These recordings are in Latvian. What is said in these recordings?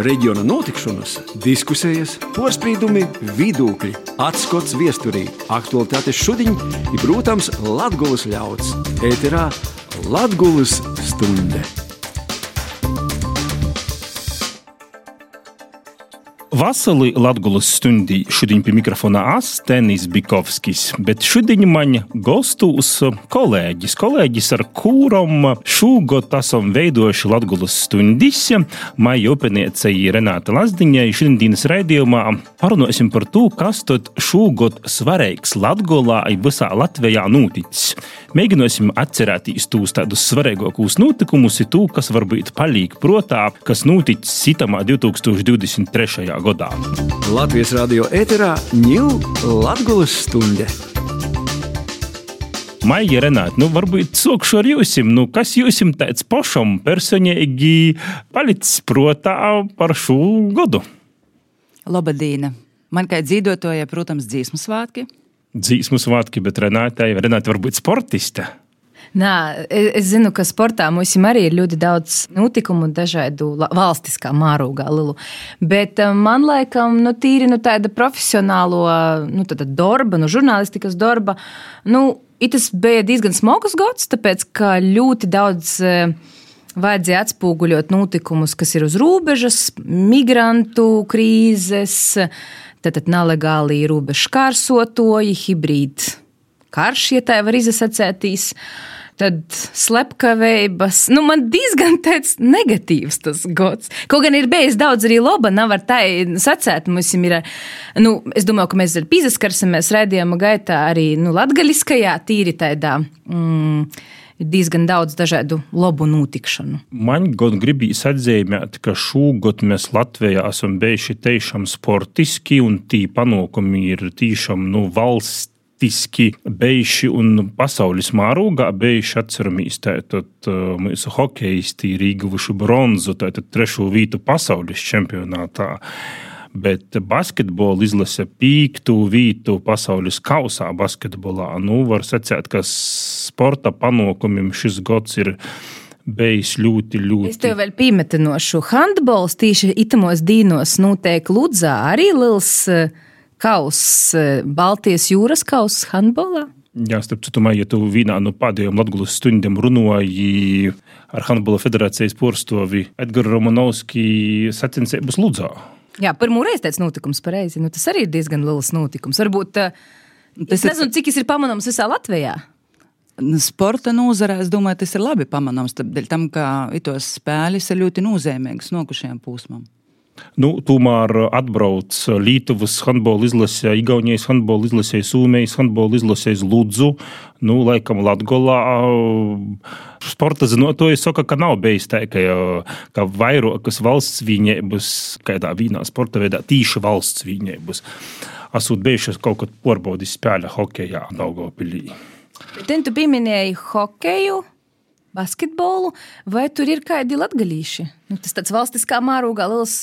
reģiona notikšanas, diskusijas, porcelāna, vidūkļi, atskats viesturī, aktuālitātes šodien ir, protams, Latvijas ļauds. Ēterā Latvijas stunde! Vasarī Latvijas stundī šodien pie mikrofona Astenis Bikovskis, bet šodien man gostos kolēģis, kolēģis ar kūrom šogad esam veidojuši Latvijas stundis. Maija upeniece ir Renāta Lazdiņa, šodienas raidījumā parunāsim par to, kas tad šogad svarīgs Latgolā un visā Latvijā noticis. Mēģināsim atcerēties tos tādus svarīgākos notikumus, to, kas varbūt palīk protā, kas noticis citamā 2023. gadā. Latvijas radio ēterā ņūl Latvijas stunde. Maija Renāte, nu varbūt sākšu ar jums. Nu, kas jums tāds pašam personīgi palicis prātā par šo gadu? Labadīna! Man kā dzīvotājai, protams, dzīsmu svētki. Dzīsmu svētki, bet Renāte, Renāte varbūt sportiste. Nā, es zinu, ka sportā mums arī ir ļoti daudz notikumu, dažādu valstiskā mārūgā lielu. Bet man laikam, nu, tīri nu, tāda profesionālo nu, darba, nu, žurnālistikas darba, nu, tas bija diezgan smags gads, tāpēc ka ļoti daudz. Vajadzēja atspoguļot notikumus, kas ir uz robežas, migrantu krīzes, tātad nelegāli robežu kārsotoji, hibrīdi karš, ja tā var izsacētīs. Tad slepkavības, nu, man diezgan tāds negatīvs tas gads. Kaut gan ir bijis daudz arī laba, nav ar tā sacēt. Mums ir, nu, es domāju, ka mēs ar pīzaskarsimies redzējuma gaitā arī, nu, latgaļiskajā tīri tādā. Mm, diezgan daudz dažādu labu notikšanu. Man gan gribīs atzīmēt, ka šogad mēs Latvijā esam bijuši tiešām sportiski, un tī panākumi ir tiešām nu, valsts praktiski bijuši un pasaules mārūgā bijuši atceramies. Tātad uh, mūsu hokeisti ir ieguvuši bronzu, tātad trešo vietu pasaules čempionātā. Bet basketbola izlase pīktu vītu pasaules kausā basketbolā. Nu, var secēt, ka sporta panākumiem šis gads ir bijis ļoti, ļoti. Es tev vēl piemetinošu handbols tieši itamos dīnos notiek Ludzā arī liels. Uh kauss, eh, Baltijas jūras kauss handbolā? Jā, starp citu, ja tu vienā no pēdējām Latvijas stundām runāji ar Handbola federācijas porstovi Edgars Romanovskis sacensības Ludzā. Jā, pirmo reizi tāds notikums pareizi. Nu, tas arī ir diezgan liels notikums. Varbūt eh, tas es nezinu, ir... cik tas ir pamanāms visā Latvijā. Sporta nozarē, es domāju, tas ir labi pamanāms. Dēļ tam, ka tos spēles ir ļoti nozīmīgas nokušajām pūsmām. Nu, tomēr atbrauc Lietuvas handbola izlase, Igaunijas handbola izlase, Somijas handbola izlase uz Ludzu. Nu, laikam, Latvijā sporta zinotāji saka, ka nav bijis tā, ka, ka vairākas valsts vienības, kādā vienā sporta veidā, tīši valsts vienības, esot bijušas kaut kad porbaudījis spēle hokeja Daugopilī. Bet tu pieminēji hokeju basketbolu, vai tur ir kādi latgadījuši? Nu, tas tāds valstiskā mārūgā liels,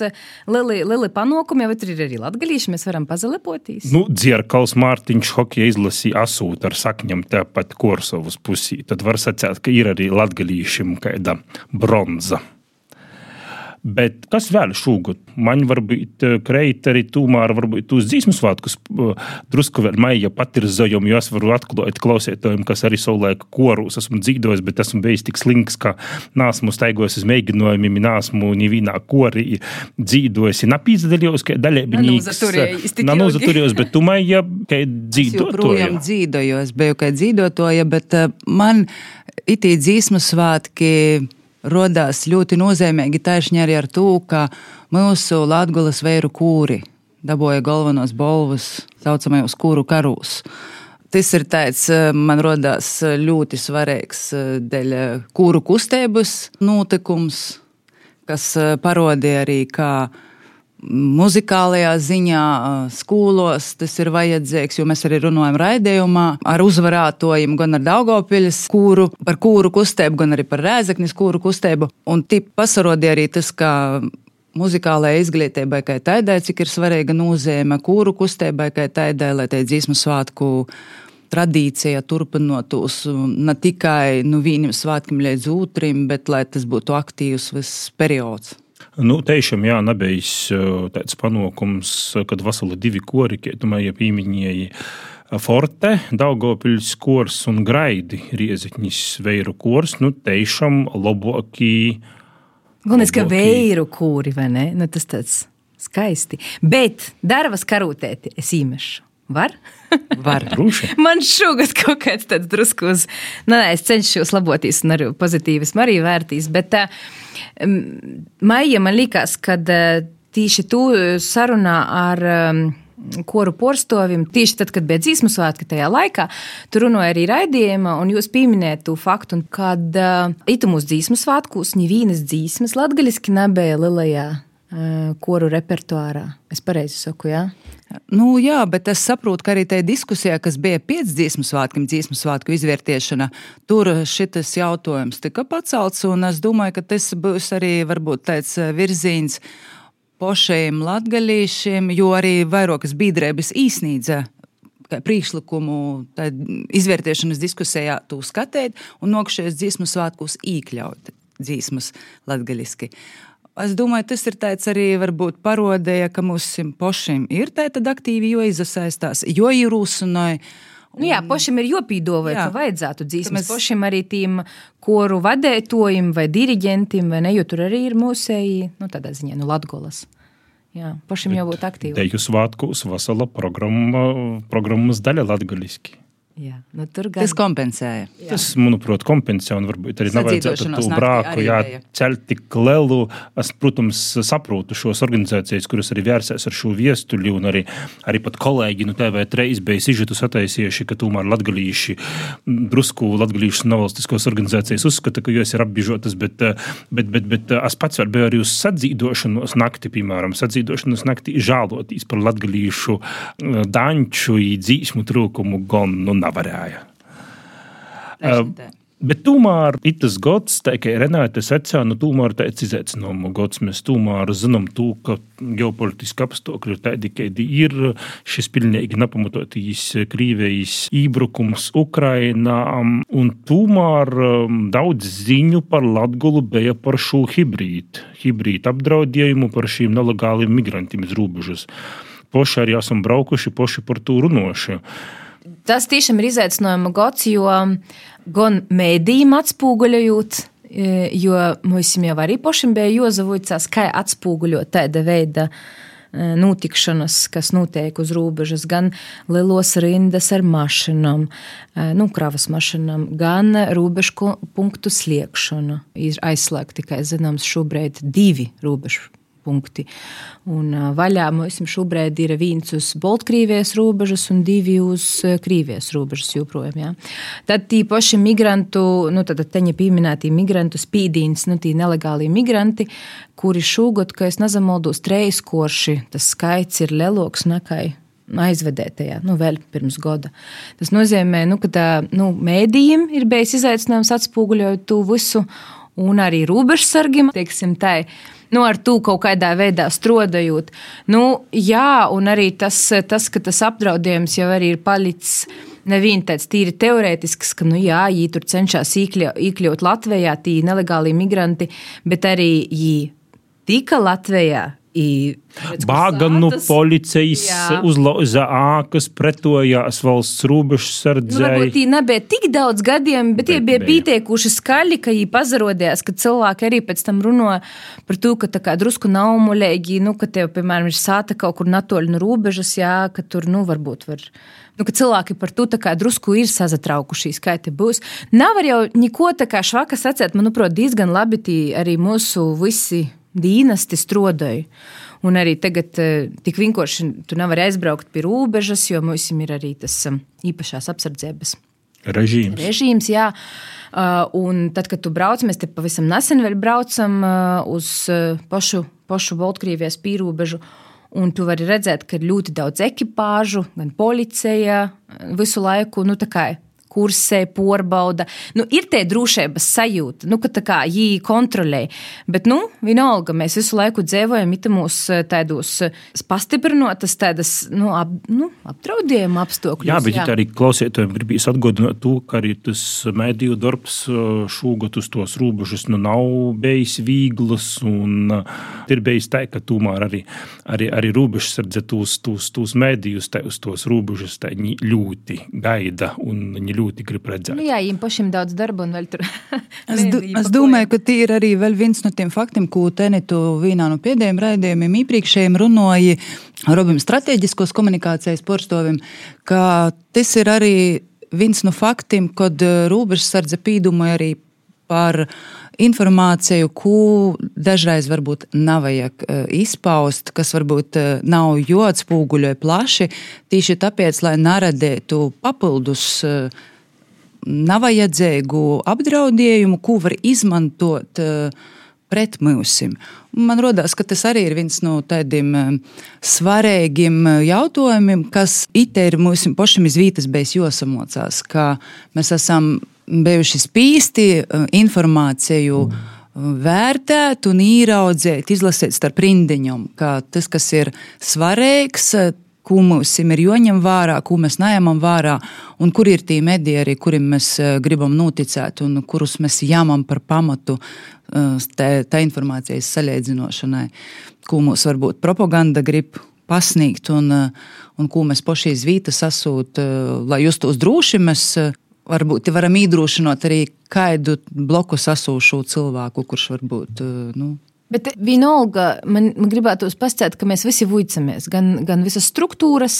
lieli, lieli panākumi, vai tur ir arī latgadījuši, mēs varam pazalepoties? Nu, Dzierkals Mārtiņš hokeja izlasīja asūt ar sakņam tepat Korsovas pusī. Tad var sacēt, ka ir arī latgadījušim kāda bronza. Bet kas vēl šogad? Man varbūt eh, kreiteri tomēr varbūt uz dzīsmu svētkus eh, drusku vēl maija pat ir zojumi, jo es varu atklāt klausētājiem, kas arī savulaik korus esmu dzīvojis, bet esmu bijis tik slinks, ka nāsmu staigojis uz mēģinājumiem, nāsmu nevienā korī dzīvojis. Napīdzaļos, ka daļēbiņīgs. Nanozaturējos, bet tu maija, ka dzīvotoja. Joprojām dzīvojos, biju kā dzīvotoja, bet eh, man itī dzīsmu svētki rodās ļoti nozīmīgi taisni arī ar to, ka mūsu Latvijas vēju kūri dabūja galvenos balvas saucamajos kūru karūs. Tas ir tāds, eh, man rodās ļoti svarīgs eh, dēļ kūru kustības notikums, kas eh, parodīja arī, kā muzikālajā ziņā, skolos tas ir vajadzīgs, jo mēs arī runājam raidījumā ar uzvarētojiem, gan ar Daugopiļas kūru, par kūru kustību, gan arī par Rēzeknis kūru kustību. Un tip pasarodīja arī tas, ka muzikālajai izglītībai, kā tādai, cik ir svarīga nozīme kūru kustībai, kā tādai, lai tai dzīsmu svētku tradīcija turpinotos ne tikai nu, vienam svētkiem līdz otram, bet lai tas būtu aktīvs viss periods. Nu, Tiešām, jā, nebijis tāds panākums, kad vasarā divi kori, tomēr pieminēja. Forte, Daugopils kors un Graidi Riezikņas veiru kors, nu, tiešām labākī. Galvenais, ka veiru kūri, vai ne? Nu, tas tāds skaisti. Bet darbas karotēti es īmešu. Var? Var. Man šogad kaut kāds tāds drusku uz, nu, nē, es cenšos laboties un arī pozitīvas arī vērtīs, bet uh, maija man likās, kad uh, tīši tu sarunā ar um, koru porstovim, tieši tad, kad bija dzīsmu svētki tajā laikā, tur runāja arī raidījuma, un jūs pieminējat to faktu, kad uh, itu mūsu dzīsmu svētkos ņivīnas dzīsmas latgaļiski nebija lielajā koru repertuārā. Es pareizi saku, jā? Nu, jā, bet es saprotu, ka arī tajā diskusijā, kas bija pēc dziesmu svētkiem, dziesmu svētku izvērtēšana, tur šis jautājums tika pacelts. Es domāju, ka tas būs arī tāds virziens pošiem latgaļīšiem, jo arī vairākas biedrības īsnīdza priekšlikumu izvērtēšanas diskusijā tu skatīt un nokšējos dziesmu svētkos īkļaut dziesmas latgaļiski. Es domāju, tas ir tāds arī varbūt parodēja, ka mums pašiem ir tāda aktīvi jāizasaistās, jo ir uzsunāja. Nu jā, pašam ir jopīdovai, ka vajadzētu dzīsmas. Mēs... Pašam arī tiem koru vadētojiem vai diriģentiem, vai ne, jo tur arī ir mūsēji, nu tādā ziņā, nu Latgolas. Jā, pašam jābūt aktīvam. Deju svētkos vesela programma, programmas daļa latgaliski. Jā, nu gan... Tas kompensēja. Jā. Tas, manuprāt, kompensē un varbūt arī nevajadzētu to brāku jāceļ tik lielu. Es, protams, saprotu šos organizācijas, kuras arī vērsēs ar šo viestuļu, un arī, arī pat kolēģi no nu, TV3 bija sižetus attaisījuši, ka tomēr latgalīši, drusku latgalīšas nevalstiskos organizācijas uzskata, ka jūs ir apbižotas, bet, bet, bet, bet es pats biju arī uz sadzīdošanos nakti, piemēram, sadzīdošanos nakti žālotīs par latgalīšu daņču, dzīsmu trūkumu gan. Nu, nevarēja. Uh, bet tomēr tas gads, tā kā Renāte secināja, nu, tomēr tāds izaicinājuma gads. Mēs tomēr zinām, to, ka ģeopolitiski apstākļi ir tādi, kādi ir. Šis pilnīgi nepamatotīgs Krievijas ībrukums Ukrainā. Un tomēr daudz ziņu par Latgulu bija par šo hibrīdu, hibrīdu apdraudējumu, par šīm nelegāliem migrantiem uz robežas. Poši arī esam braukuši, poši par to runājuši. Tas tiešām ir izaicinājuma gads, jo gan mēdījiem atspoguļojot, e, jo mums jau arī pašam bija jāzavojas, kā atspoguļot tāda veida e, notikšanas, kas notiek uz robežas, gan lielos rindas ar mašīnām, e, nu, kravas mašīnām, gan robežu punktu sliekšanu. Ir aizslēgti tikai zināms šobrīd divi robežu punkti. Un vaļā mums šobrīd ir viens uz Baltkrievijas robežas un divi uz Krievijas robežas joprojām. Ja. Tad tī paši migrantu, nu tad teņa pieminētī migrantu spīdīns, nu tī nelegāli migranti, kuri šogad, ka es nezamaldos, trejas korši, tas skaits ir leloks nekai aizvedētajā, nu, vēl pirms gada. Tas nozīmē, nu, ka tā, nu, mēdījiem ir bijis izaicinājums atspoguļot to visu, un arī robežsargiem, teiksim, tā nu, ar to kaut kādā veidā strodojot. Nu, jā, un arī tas, tas, ka tas apdraudējums jau ir palicis. Neviens tāds tīri teorētisks, ka, nu, jā, viņi tur cenšas iekļūt Latvijā, tie nelegāli migranti, bet arī viņi tika Latvijā, Bāganu policijas uzlauza ākas, pretojās valsts robežu sardzēji. Nu, varbūt tī nebija tik daudz gadiem, bet tie bija pietiekuši skaļi, ka viņi pazarodījās, ka cilvēki arī pēc tam runā par to, ka tā kā drusku nav muļēgi, nu, ka tev, piemēram, ir sāta kaut kur natoļi no robežas, jā, ka tur, nu, varbūt var. Nu, ka cilvēki par to drusku ir sazatraukušies, kā te būs. Nav jau neko tā kā švaka sacēt, manuprāt, diezgan labi arī mūsu visi dīnasti strodoju. Un arī tagad eh, tik vienkārši tu nevari aizbraukt pie robežas, jo mums ir arī tas um, īpašās apsardzības režīms. režīms jā. Uh, un tad, kad tu brauc, mēs te pavisam nesen vēl braucam uh, uz pašu, pašu Baltkrievijas pīrāņu. Un tu vari redzēt, ka ir ļoti daudz ekipāžu, gan policija visu laiku. Nu, kursē, porbauda. Nu, ir tie drošības sajūta, nu, ka tā kā viņi kontrolē. Bet, nu, vienalga, mēs visu laiku dzīvojam itāmos tādos pastiprinotas, tādas, nu, ap, nu apdraudējuma apstākļos. Jā, bet jā. arī klausītājiem gribīs atgādināt to, ka arī tas mediju darbs šogad uz tos robežas nu, nav bijis viegls un ir bijis tā, ka tomēr arī, arī, arī robežsardze tos, tos, tos medijus uz tos robežas ļoti gaida un viņi ļoti grib redzēt. Nu, jā, viņiem pašiem daudz darba un vēl tur. es, du, es domāju, ka tie ir arī viens no tiem faktiem, ko Tenitu vienā no pēdējiem raidījumiem iepriekšējiem runāja Robim strateģiskos komunikācijas porstovim, ka tas ir arī viens no faktiem, kad eh, robežsardze pīdumoja arī par informāciju, ko dažreiz varbūt nav vajag uh, izpaust, kas varbūt uh, nav jāatspūguļoja plaši, tieši tāpēc, lai neradītu papildus uh, nevajadzīgu apdraudējumu, ko var izmantot pret mums. Man liekas, ka tas arī ir viens no tādiem svarīgiem jautājumiem, kas itē ir mums pašam izvītas bez josamocās, ka mēs esam bijuši spīsti eh, informāciju vērtēt un ieraudzīt, izlasīt starp rindiņām, ka tas, kas ir svarīgs, ko mums ir jāņem vērā, ko mēs neņemam vērā, un kur ir tie mediji, arī kuriem mēs eh, gribam noticēt, un kurus mēs jāmam par pamatu eh, tā informācijas salīdzinošanai, ko mums varbūt propaganda grib pasniegt, un, un ko mēs paši izvīta sasūtām, lai justos droši. Mēs varbūt varam iedrošināt arī kādu bloku sasūšu cilvēku, kurš varbūt. Eh, nu, Bet vienalga, man, man gribētu pastāstīt, ka mēs visi vuicamies. Gan, gan visas struktūras,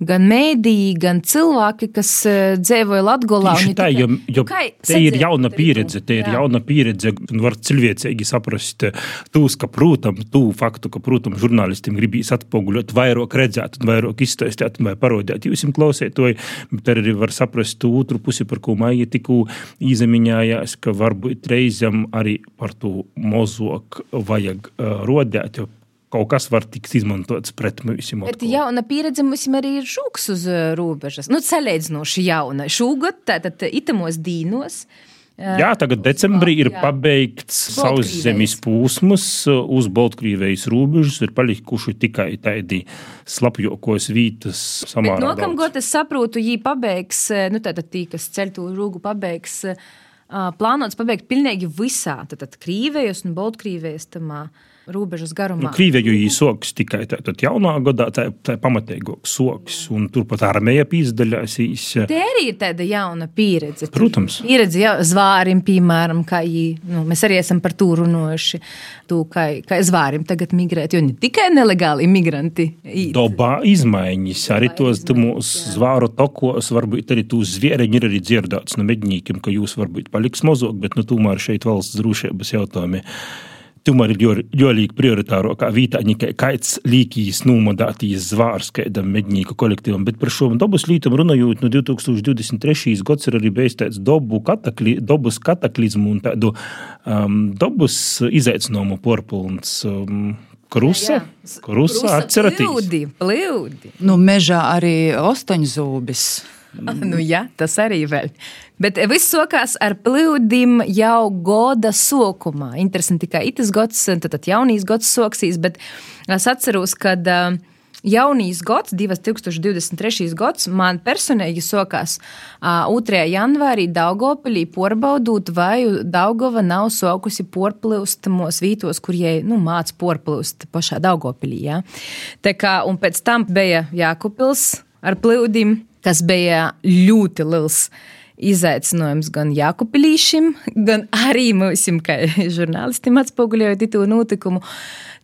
gan mēdīji, gan cilvēki, kas uh, dzīvoja Latgolā. Tā, jo, jo te ir jauna pieredze, te ir jā. jauna pieredze, un var cilvēcīgi saprast tūs, ka, protams, tū faktu, ka, protams, žurnālistiem gribīs atpoguļot vairāk redzēt un vairāk izstāstīt vai parodēt jūs klausētoji, bet arī var saprast to otru pusi, par ko Maija tikko izemiņājās, ka varbūt reizam arī par to mozok vajag uh, rodēt, jo kaut kas var tikt izmantots pret mums. Bet jauna pieredze mums arī ir žūks uz robežas. Nu, salīdzinoši jauna. Šogad, tātad itamos dīnos. Jā, tagad decembrī ir pabeigts sauszemes posms uz Baltkrievijas robežas. Ir palikuši tikai tādi slapjokos vītas samārā. Nākamgad es saprotu, jī pabeigs, nu tātad tī, kas ceļ to rūgu pabeigs, plānots pabeigt pilnīgi visā, tātad Krīvējas un Baltkrievijas tamā. Uh, robežas garumā. Nu, Krīviju īsoks tikai tādā jaunā gadā, tā, tā ir pamatīgāks soks, un turpat armija pīzdaļās. Te arī ir tāda jauna pieredze. Protams. Pieredze jau zvārim, piemēram, kā jī, nu, mēs arī esam par to runājuši, tu, kā, kā zvārim tagad migrēt, jo ne tikai nelegāli imigranti. Dobā izmaiņas, arī tos mūsu zvāru tokos, varbūt arī tūs zviereņi ir arī dzirdēts no medņīkiem, ka jūs varbūt paliks mozog, bet nu, tomēr šeit valsts drošības jautājumi tomēr ir ļoti prioritāro kā vītā, ka kaits līkīs nūmodātīs zvārs kādam medņīku kolektīvam, bet par šo dabas lītam runājot, no 2023. gads ir arī bijis tāds dobu katakli, dobas kataklizmu un tādu um, dabas izaicinājumu porpilns. Um, Krusa, jā, jā. krusa atceraties. Plūdi, plūdi. Nu, mežā arī ostoņzūbis. nu, jā, tas arī vēl. Bet viss sākās ar plūdim jau gada sākumā. Interesanti, ka itas gads, tad, jaunīs gads soksīs, bet es atceros, uh, jaunīs gads, 2023. gads, man personīgi sākās uh, 2. janvārī Daugopilī porbaudot, vai Daugova nav sākusi porplūst mūsu vītos, kur jai, nu, māc porplūst pašā Daugopilī, jā. Tā kā, un pēc tam bija Jākupils ar plūdim kas bija ļoti liels izaicinājums gan Jākupilīšiem, gan arī mums, kā žurnālistiem, atspoguļojot to notikumu.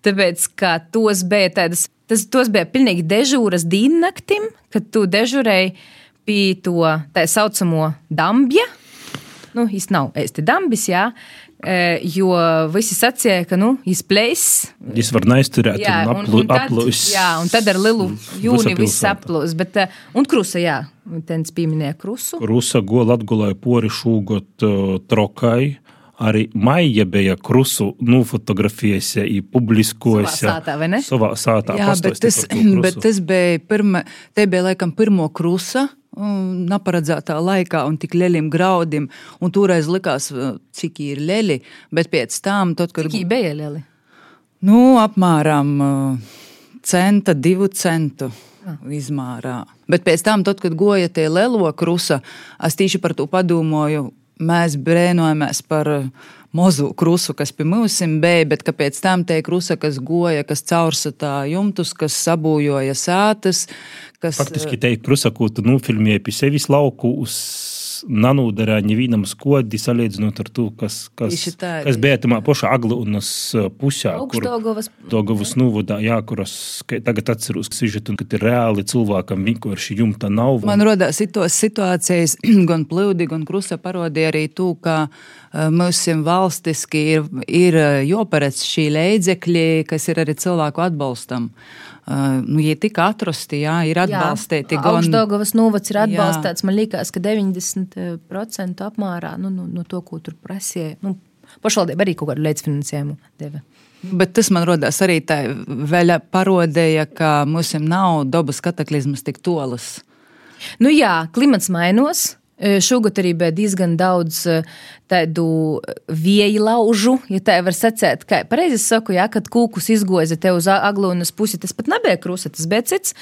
Tāpēc, ka tos bija tādas, tas, tos bija pilnīgi dežūras diennaktim, kad tu dežurēji pie to tā saucamo dambja. Nu, viņš nav īsti dambis, jā, jo visi sacīja, ka nu, izplēs. Viņš var neizturēt, jā, un, aplu, un tad, aplūs. Jā, un tad ar lielu jūni viss aplūs. Bet, un krusa, jā, tens pieminēja krusu. Krusa gola atgulēja pori šūgot uh, trokai. Arī maija bija krusu nofotografējusi, publiskojusi. Savā sātā, vai ne? Savā sātā. Jā, bet tas, bet tas bija, pirma, te bija laikam pirmo krusa neparedzētā laikā un tik lieliem graudiem. Un toreiz likās, uh, cik ir lieli, bet pēc tam, tad, kad Cik bija lieli? nu, apmēram uh, centa, divu centu. Izmērā. Bet pēc tam, tad, kad goja tie lielo krusa, es tieši par to padomāju. Mēs brēnojamies par uh, mazu krusu, kas pie mums bija, bet pēc tam tie krusa, kas goja, kas caursatā jumtus, kas sabūjoja sētas. Kas, Faktiski te ir krusa, ko tu nofilmēji pie sevis lauku. Uz nanūdarā nevienam skodi salīdzinot ar to, kas, kas, tā, kas bija tamā pašā Aglunas pusē. Dogavas novadā, jā, kuras tagad atceros, ka sižetu, ka ir reāli cilvēkam vienkārši jumta nav. Man radās tos situācijas, gan plūdi, gan krusta parodīja arī to, ka mums valstiski ir, ir jāparedz šī līdzekļi, kas ir arī cilvēku atbalstam. Uh, nu, ja tika atrasti, jā, ir atbalstīti gan Augstdaugavas novads ir Jā. atbalstīts. Man liekas, ka 90% apmērā nu, no, no to, ko tur prasīja. Nu, Pašvaldība arī kaut kādu līdzfinansējumu deva. Bet tas man radās arī tā vēl parodēja, ka mums nav dabas kataklizmas tik tolas. Nu jā, klimats mainās. Šogad arī bija diezgan daudz tādu vieju laužu, ja tā var sacīt. Kā pareizi saku, jā, kad kūkus izgoza te uz aglūnas pusi, tas pat nebija krusta, tas bija cits,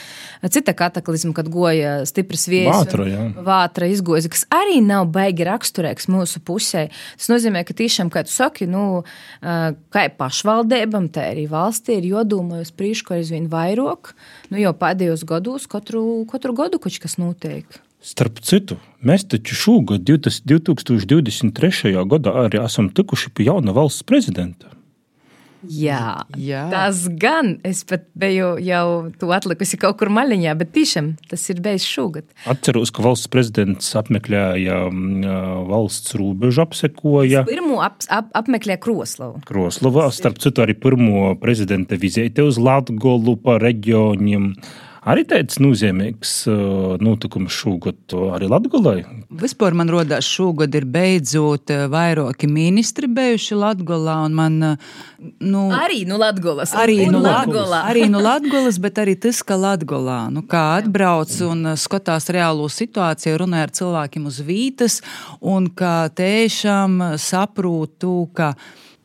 cita kataklizma, kad goja stipras viejas. Vātra, jā. Vātra izgoza, kas arī nav baigi raksturīgs mūsu pusē. Tas nozīmē, ka tiešām, kā tu saki, nu, kā pašvaldībam, tā arī valstī ir jodomā uz priekšu aizvien vairāk, nu, jau pēdējos gados katru, katru gadu kaut kas notiek. Starp citu, mēs taču šogad, 2023. gadā, arī esam tikuši pie jauna valsts prezidenta. Jā, Jā. tas gan. Es pat biju jau to atlikusi kaut kur maļiņā, bet tiešām tas ir bijis šogad. Atceros, ka valsts prezidents apmeklēja mm, valsts robežu, apsekoja Pirmo ap, ap, apmeklēja Kroslavu. Kroslovā. Starp citu, arī pirmo prezidenta vizīti uz Latviju pa reģioniem. Arī tāds nozīmīgs uh, notikums šogad arī Latvijai. Vispār man rodās, šogad ir beidzot eh, vairāki ministri bijuši Latvijā. Man, eh, nu, Arī no Latvijas. Arī un no Latgolā. Latvijas, arī no Latvijas, bet arī tas, ka Latvijā nu, kā atbrauc un uh, skatās reālo situāciju, runā ar cilvēkiem uz vītas, un ka tiešām uh, saprotu, ka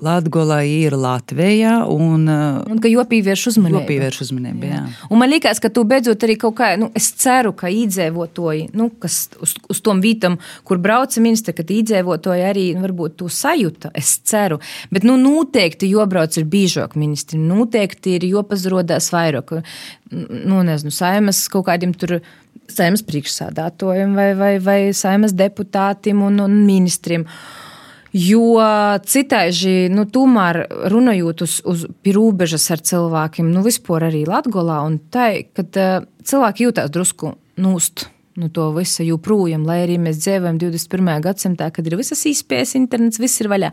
Latvijā ir Latvija un uh, Un ka jopīvērš uzmanību. Jopīvērš uzmanību, jā. Un man liekas, ka tu beidzot arī kaut kā, nu, es ceru, ka īdzēvotoji, nu, kas uz, uz tom vītam, kur brauca ministra, kad īdzēvotoji arī, nu, varbūt to sajūta, es ceru. Bet, nu, noteikti jobrauc ir bīžok ministri, noteikti ir jopazrodās vairāk. Nu, nezinu, saimas kaut kādiem tur. Saimas priekšsādātojiem vai, vai, vai saimas deputātiem un, un ministriem. Jo citādi, nu, tomēr runājot uz, uz robežas ar cilvēkiem, nu, vispār arī Latvijā, un tā, kad uh, cilvēki jūtas drusku nūst. Nu, to visu joprojām, lai arī mēs dzīvojam 21. gadsimtā, kad ir visas īspējas, internets, viss ir vaļā.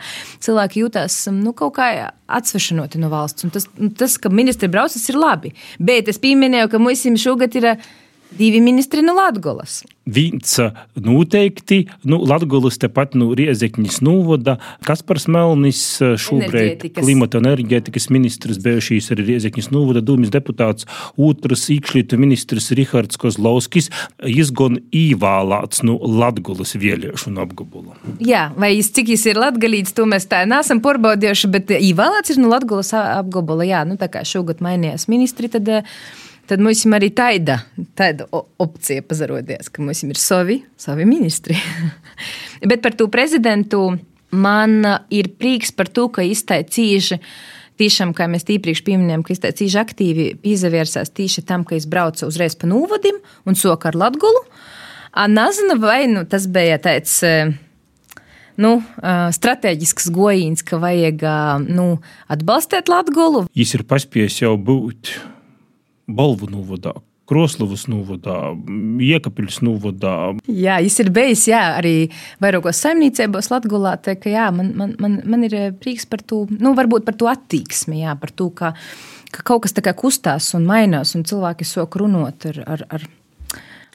Cilvēki jūtas nu, kaut kā atsvešinoti no valsts. Un tas, nu, tas, ka ministri brauc, tas ir labi. Bet es pieminēju, ka mums šogad ir ā, divi ministri no Latvijas. Viņš noteikti, nu, Latvijas tepat no Riezekņas novada, Kaspars Melnis, šobrīd Enerģētikas. klimata un enerģētikas ministrs, bijušīs arī Riezekņas novada dūmis deputāts, otrs iekšlietu ministrs Rihards Kozlovskis, izgon īvālāts no Latvijas vēlēšanu apgabala. Jā, vai jis, cik jis ir latgalīts, to mēs tā nesam porbaudījuši, bet īvēlēts ir no Latgulas apgabala. Jā, nu tā kā šogad mainījās ministri, tad, eh, tad mums arī tāda, tāda opcija pazarodies, ka mums ir savi, savi ministri. bet par to prezidentu man eh, ir prieks par to, ka iztai cīži. Tiešām, kā mēs iepriekš pieminējām, ka viņš cīņš aktīvi pievērsās tieši tam, ka viņš brauca uzreiz pa Nūvadim un soka ar Latgulu. Nezinu, vai nu, tas bija tāds eh, nu, strateģisks gojīns, ka vajag nu, atbalstīt Latviju. Viņš ir paspējis jau būt Balvu novadā. Kroslovas novadā, Iekapils novadā, Jā, viņš ir bijis jā, arī vairākos saimniecībos Latvijā. Man, man, man, man ir prieks par to, nu, varbūt par to attieksmi, jā, par to, ka, ka kaut kas tā kā kustās un mainās, un cilvēki sok runot ar, ar ar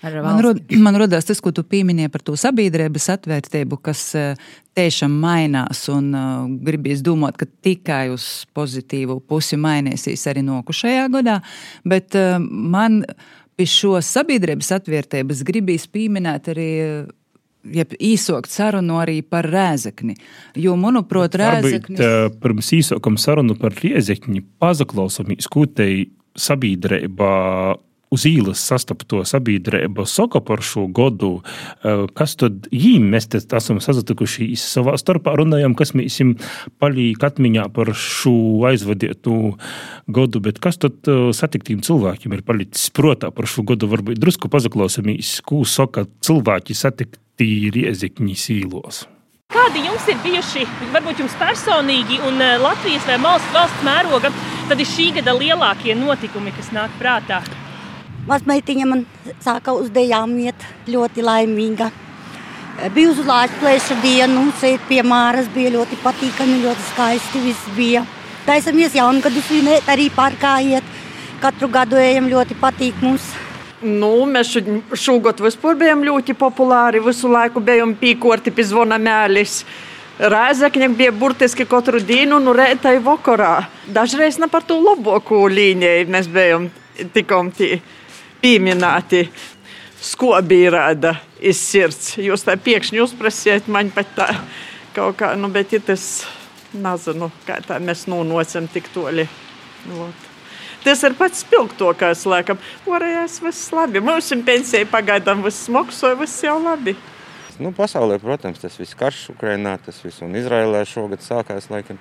Man, rod, man rodās tas, ko tu pieminēji par to sabiedrības atvērtību, kas eh, tiešām mainās. Un uh, gribīs domāt, ka tikai uz pozitīvu pusi mainīsies arī nokušajā gadā. Bet uh, man Pie šo sabiedrības atvērtības gribīs pieminēt arī jeb īsokt sarunu arī par rēzekni. Jo, manuprāt, rēzeknis... Varbūt pirms īsokam sarunu par rēzekni pazaklausāmies, ko te sabiedrība uz ielas sastapto sabiedrību šo godu, kas tad jīm mēs te esam sazatikuši savā starpā runājam, kas mēs jim palīk atmiņā par šo aizvadietu godu, bet kas tad satiktiem cilvēkiem ir palicis protā par šo godu, varbūt drusku pazaklausāmies, ko saka cilvēki satikt tīri iezikņi sīlos. Kādi jums ir bijuši, varbūt jums personīgi un eh, Latvijas vai valsts, valsts mēroga, tad ir šī gada lielākie notikumi, kas nāk prātā? Mazmeitiņa man sāka uz dejām iet ļoti laimīga. Bija uz Latvijas dienu, sēt pie Māras, bija ļoti patīkami, ļoti skaisti viss bija. Taisamies jaungadu svinēt, arī parkā iet. Katru gadu ejam, ļoti patīk mums. Nu, mēs šogad vispār bijām ļoti populāri. Visu laiku bijām pīkorti pie zvona mēlis. Rēzakņi bija burtiski katru dienu, no rīta un vakarā. Dažreiz ne par to labāko līniju mēs bijām tikām pieminēti. Skobī rāda iz sirds. Jūs tā pēkšņi uzprasiet man pat tā kaut kā, nu, bet tas nezinu, kā tā mēs nonocam tik toļi. Lot. Tas ir pats spilgtākais, laikam. Pārējais viss labi. Mums ir pensija pagaidām viss maksāja, viss jau labi. Nu, pasaulē, protams, tas viss karš Ukrainā, tas viss un Izraēlē šogad sākās. Laikam.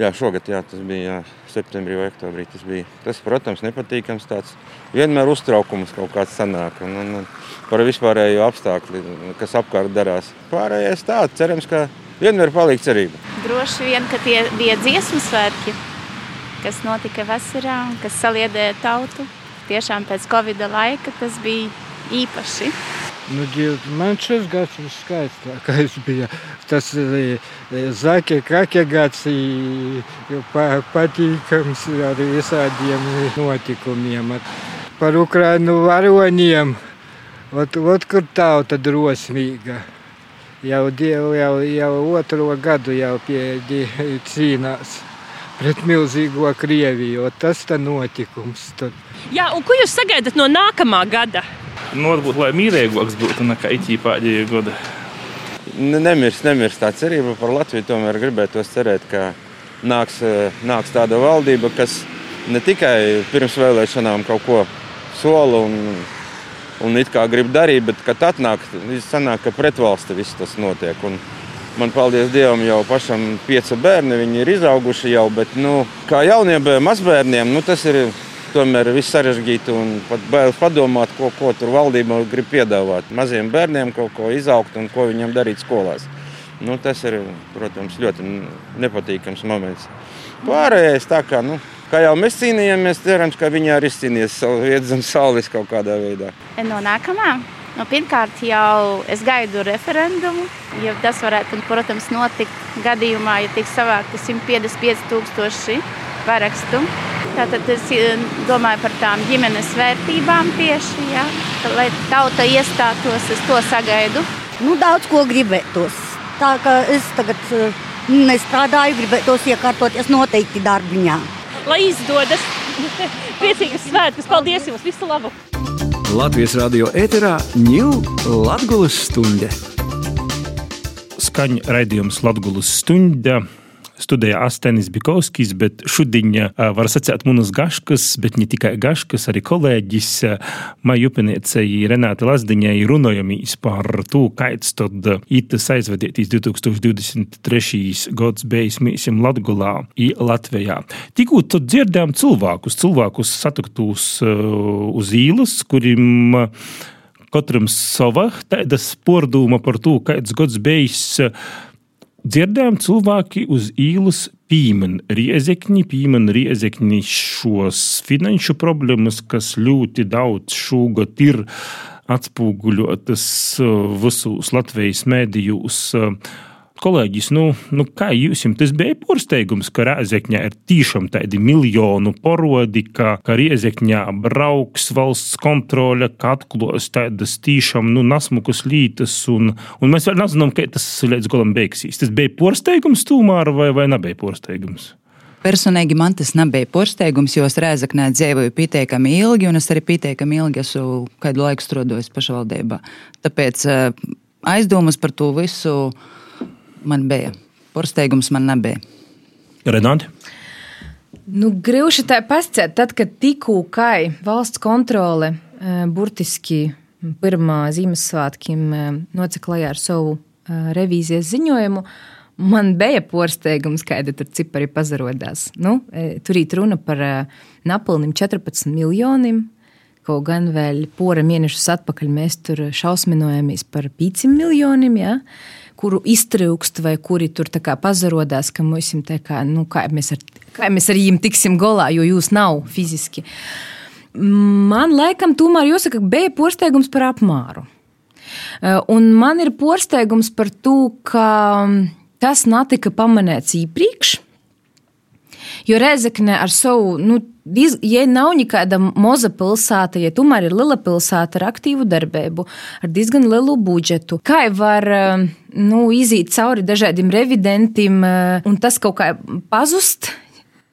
Jā, šogad jā, tas bija jā, septembrī vai oktobrī. Tas, bija. tas, protams, nepatīkams. Tāds vienmēr uztraukums kaut kāds sanāk. Un, un, un par vispārējo apstākļu, kas apkārt darās. Pārējais tāds, cerams, ka vienmēr paliek cerība. Droši vien, ka tie bija dziesmu svētki kas notika vasarā kas saliedēja tautu. Tiešām pēc Covid laika tas bija īpaši. Nu, man šis gads ir skaistākais. Bija. Tas e, zake, kaķa gads pa, patīkams ar visādiem notikumiem. Par Ukrainu varoniem. Ot, ot, kur tauta drosmīga. Jau, jau, jau otro gadu jau pie cīnās pret milzīgo Krieviju. Tas ir notikums. Tad. Jā, un ko jūs sagaidat no nākamā gada? Nu, varbūt, lai mīlīgāks būtu nekā itī pēdējie gadi. Nemirst, nemirst tā cerība par Latviju. Tomēr gribētu cerēt, ka nāks, nāks tāda valdība, kas ne tikai pirms vēlēšanām kaut ko sola un, un it kā grib darīt, bet kad atnāk, sanāk, ka pretvalsti viss tas notiek. Un, Man, paldies Dievam, jau pašam pieci bērni. Viņi ir izauguši jau, bet nu, kā jauniem mazbērniem, nu, tas ir tomēr viss sarežģīti un pat bailes padomāt, ko, ko tur valdība grib piedāvāt. Maziem bērniem kaut ko izaugt un ko viņiem darīt skolās. Nu, tas ir, protams, ļoti nepatīkams moments. Pārējais tā kā, nu, kā jau mēs cīnījāmies, cerams, ka viņi arī vietu zem saules kaut kādā veidā. No nākamā Nu, pirmkārt, jau es gaidu referendumu, jo tas varētu, protams, notikt gadījumā, ja tiks savākti 155,000 parakstu. Tātad es eh, domāju par tām ģimenes vērtībām tieši, ja, lai tauta iestātos, es to sagaidu. Nu, daudz ko gribētos. Tā kā es tagad eh, nestrādāju, gribētos iekārtoties noteikti darbiņā. Lai izdodas! Priecīgas svētkus! Paldies jums! Visu labu! Latvijas radio ēterā ņūl Latgulas stunde. Skaņa raidījums Latgulas stunde. Studēja Astenis Bikovskis, bet šodien var sacīt manas gaškas, bet ne tikai gaškas, arī kolēģis Maija Upeniecei Renāte Lazdiņai runājamīs par to, kāds tad itas aizvadītīs 2023. gads beigas mīsim Latgulā i Latvijā. Tikko tad dzirdējām cilvēkus, cilvēkus satiktos uz īlas, kuriem katram sava tāda spordūma par to, kāds gads beigas dzirdējām cilvēki uz īlas pīmen riezekņi, pīmen riezekņi šos finanšu problēmas, kas ļoti daudz šogad ir atspūguļotas visos Latvijas mēdījos kolēģis, nu, nu kā jums tas bija pārsteigums, ka Rēzekņā ir tiešām tādi miljonu porodi, ka, ka Rēzekņā brauks valsts kontrole, ka atklās tādas tiešām nu, nasmukas lītas, un, un mēs vēl nezinām, kā tas līdz galam beigsies. Tas bija pārsteigums tūmāra vai, vai nebija pārsteigums? Personīgi man tas nebija pārsteigums, jo es Rēzaknē dzīvoju pietiekami ilgi, un es arī pietiekami ilgi esmu kādu laiku strādājis pašvaldībā. Tāpēc eh, aizdomas par to visu man bija. Pārsteigums man nebija. Renāti? Nu, Grūši tā pasciet, tad, kad tikko kai valsts kontrole eh, burtiski pirmā Ziemassvētkiem eh, noceklēja ar savu revīzijas ziņojumu, Man bija pārsteigums, kāda tur cipari pazarodās. Nu, tur ir runa par napilniem 14 miljoniem. Kaut gan vēl pora mēnešus atpakaļ mēs tur šausminojāmies par 5 miljoniem, ja, kuru iztrūkst vai kuri tur pazarodās, ka mums ir kā, nu, kā, mēs ar, kā mēs ar viņiem tiksim galā, jo jūs nav fiziski. Man laikam, tomēr jāsaka, bija pārsteigums par apmēru. E, un man ir pārsteigums par to, ka Tas netika pamanīts iepriekš. Jo Reizekne ar savu, nu, ja nav nekāda maza pilsēta, ja tomēr ir liela pilsēta ar aktīvu darbību, ar diezgan lielu budžetu, kā var nu, iziet cauri dažādiem revidentiem un tas kaut kā pazust,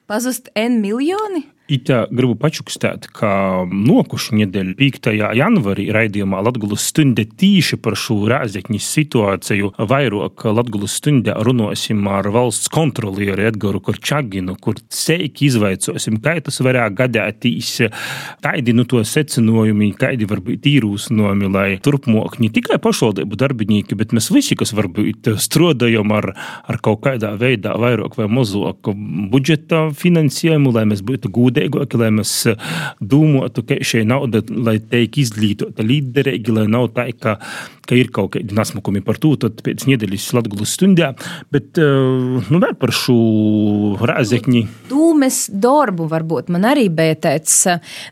pazust N miljoni? Itā gribu pačukstēt, ka nokušu nedēļu 5. janvarī raidījumā Latgulas stunde tīši par šo rēzekņas situāciju vairāk Latgulas stundē runāsim ar valsts kontrolieri Edgaru Korčaginu, kur seiki izvaicosim, kā tas varētu gadētīs, kādi nu to secinojumi, kādi var būt īrūsnojumi, lai turpmāk ne tikai pašvaldību darbinieki, bet mēs visi, kas varbūt strādājam ar, ar kaut kādā veidā vairāk vai mazāk budžeta finansējumu, lai mēs būtu gūdi mēs eh, domātu, ka šī nauda, lai tiek izglītota līderīgi, lai nav tā, ka, ka ir kaut kādi nasmukumi par to, tad pēc nedēļas Latgulas stundā, bet eh, nu vēl par šo rāzekņi. Dūmes darbu varbūt man arī bija tāds,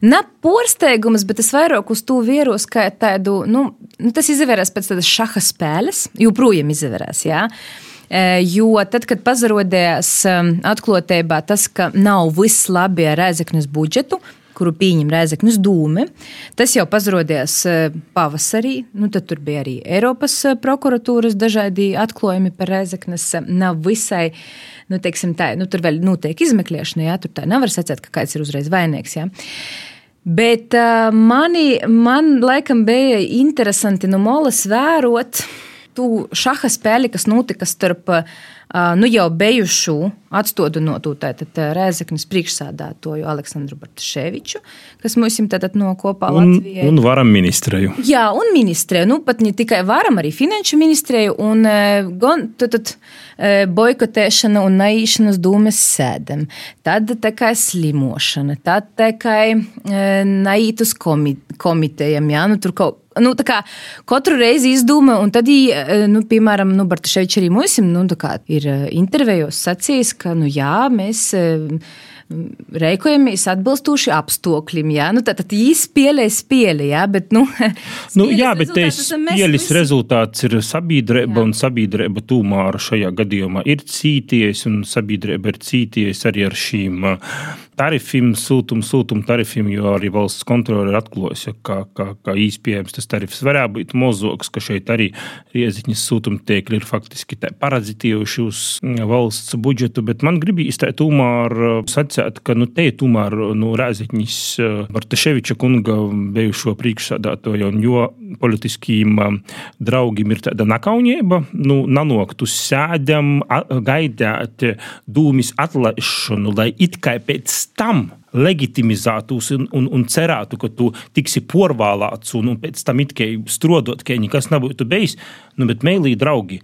ne porsteigums, bet es vairāk uz to vieros, kā tādu, nu, nu tas izvērās pēc tādas šaha spēles, joprojām izvērās, jā. Ja? Eh, jo tad, kad pazarodējās ehm, atklātībā tas, ka nav viss labi ar rēzeknes budžetu, kuru pieņem Rēzaknis dūme. Tas jau pazarodījās eh, pavasarī. Nu, tad bija arī Eiropas eh, prokuratūras dažādi atklājumi par Rēzaknes. Nav visai, nu, teiksim, tā, nu, tur vēl notiek izmeklēšana, jā, tur tā nevar secēt, ka kāds ir uzreiz vainīgs. Jā. Bet uh, mani, man laikam bija interesanti no molas vērot, tu šaha spēli, kas notika starp nu, jau bijušu atstādinotu Rēzeknas priekšsādātoju Aleksandru Bartaševiču, kas mums ir no kopā un, Latvijai. Un varam ministrēju. Jā, un ministrēju. Nu, pat ne tikai varam, arī finanšu ministrēju. Un gan tad, tad boikotēšana un naīšanas dūmes sēdam. Tad tā kā slimošana, tad tā kā naītas komitejam, jā, nu tur kaut nu, kā, katru reizi izdomā, un tad, nu, piemēram, nu, Bartaševičs arī mums nu, ir intervijos sacījis, ka, nu, jā, mēs rēkojamies atbilstoši apstākļiem. Jā, nu, tad īsi spēlēs spēli, jā, bet, nu, nu jā, bet spēles rezultāts ir sabiedrība, un sabiedrība tūmāra šajā gadījumā ir cīties, un sabiedrība ir cīties arī ar šīm tarifiem, sūtuma, sūtuma tarifiem, jo arī valsts kontrole ir atklājusi, ka, ka, ka īstenībā tas tarifs varētu būt mazāks, ka šeit arī rieziņas sūtuma tiekli ir faktiski parazitījuši uz valsts budžetu. Bet man gribīs tā tomēr sacīt, ka nu, te tomēr no rēziņas Bartaševiča kunga bijušo priekšsādātoju un jo politiskiem draugiem ir tāda nakaunība, nu, nanākt uz sēdam, gaidāt dūmis atlaišanu, lai it kā pēc tam legitimizētos un, un, un cerētu, ka tu tiksi porvālāts un, un pēc tam it kā strodot, ka nekas nebūtu bijis. Nu, bet, mēlī draugi,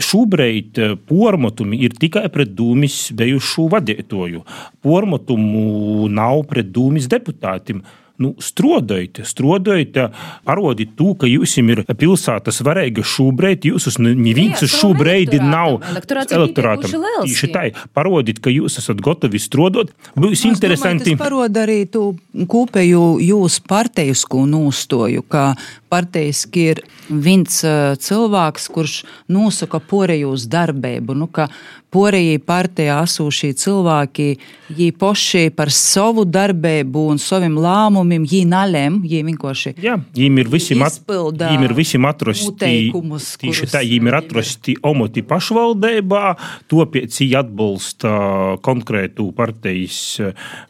Šobrīd pormotumi ir tikai pret dūmis bijušu vadītāju. Pormotumu nav pret dūmis deputātiem nu, strādājot, strādājot, parodiet to, ka jums ir pilsētas varēja šobrīd, jūs neviens uz šo brīdi nav elektorātam. Tieši tā, parodiet, ka jūs esat gatavi strādāt. Būs interesanti. Tas parod arī tu kopēju jūsu partijasku nūstoju, ka parteiski ir viens cilvēks, kurš nosaka porejus darbību. Nu, Porejī partijā asūšie cilvēki, viņi poši par savu darbību un saviem lēmumiem, viņi nalem, viņi vienkārši. Jā, viņiem ir visiem, at, viņiem ir visiem atrasti, tieši tā, viņiem ir atrasti omoti pašvaldībā, topiec viņi atbalsta konkrētu partijas,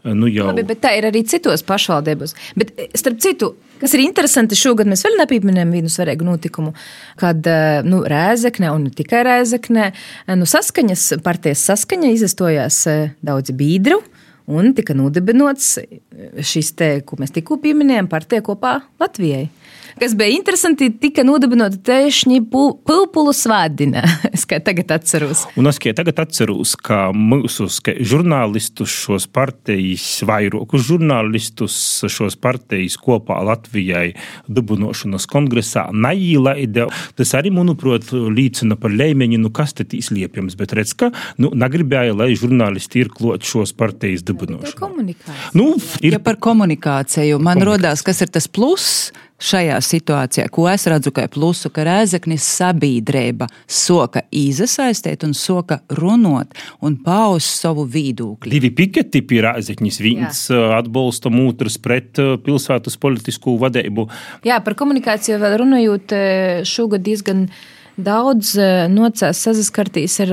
nu jau. Labi, bet tā ir arī citos pašvaldībos. Bet, starp citu, Kas ir interesanti, šogad mēs vēl nepieminējām vienu svarīgu notikumu, kad nu, Rēzekne un ne tikai Rēzekne, nu, saskaņas, partijas saskaņa izastojās daudzi biedru. Un tika nodibināts šis te, ko mēs tikko pieminējām, partija kopā Latvijai kas bija interesanti, tika nodibināta tieši Pulpulu svādina. Es kā tagad atceros. Un es kā tagad atceros, ka mūsu žurnālistus šos partijas, vairākus žurnālistus šos partijas kopā Latvijai dibinošanas kongresā neīlaida. Tas arī, manuprāt, liecina par līmeni, nu kas te izliepjams, bet redz, ka nu, negribēja, lai žurnālisti ir klot šos partijas dibinošanu. Nu, ir... Ja par komunikāciju man rodās, kas ir tas pluss šajā situācijā, ko es redzu kā plusu, ka Rēzaknis sabiedrība soka izasaistīt un soka runot un paust savu viedokli. Divi piketi pie Rēzaknis, viens Jā. Uh, atbalsta otrs pret uh, pilsētas politisku vadību. Jā, par komunikāciju vēl runājot, uh, šogad diezgan daudz nocēs sazaskartīs ar,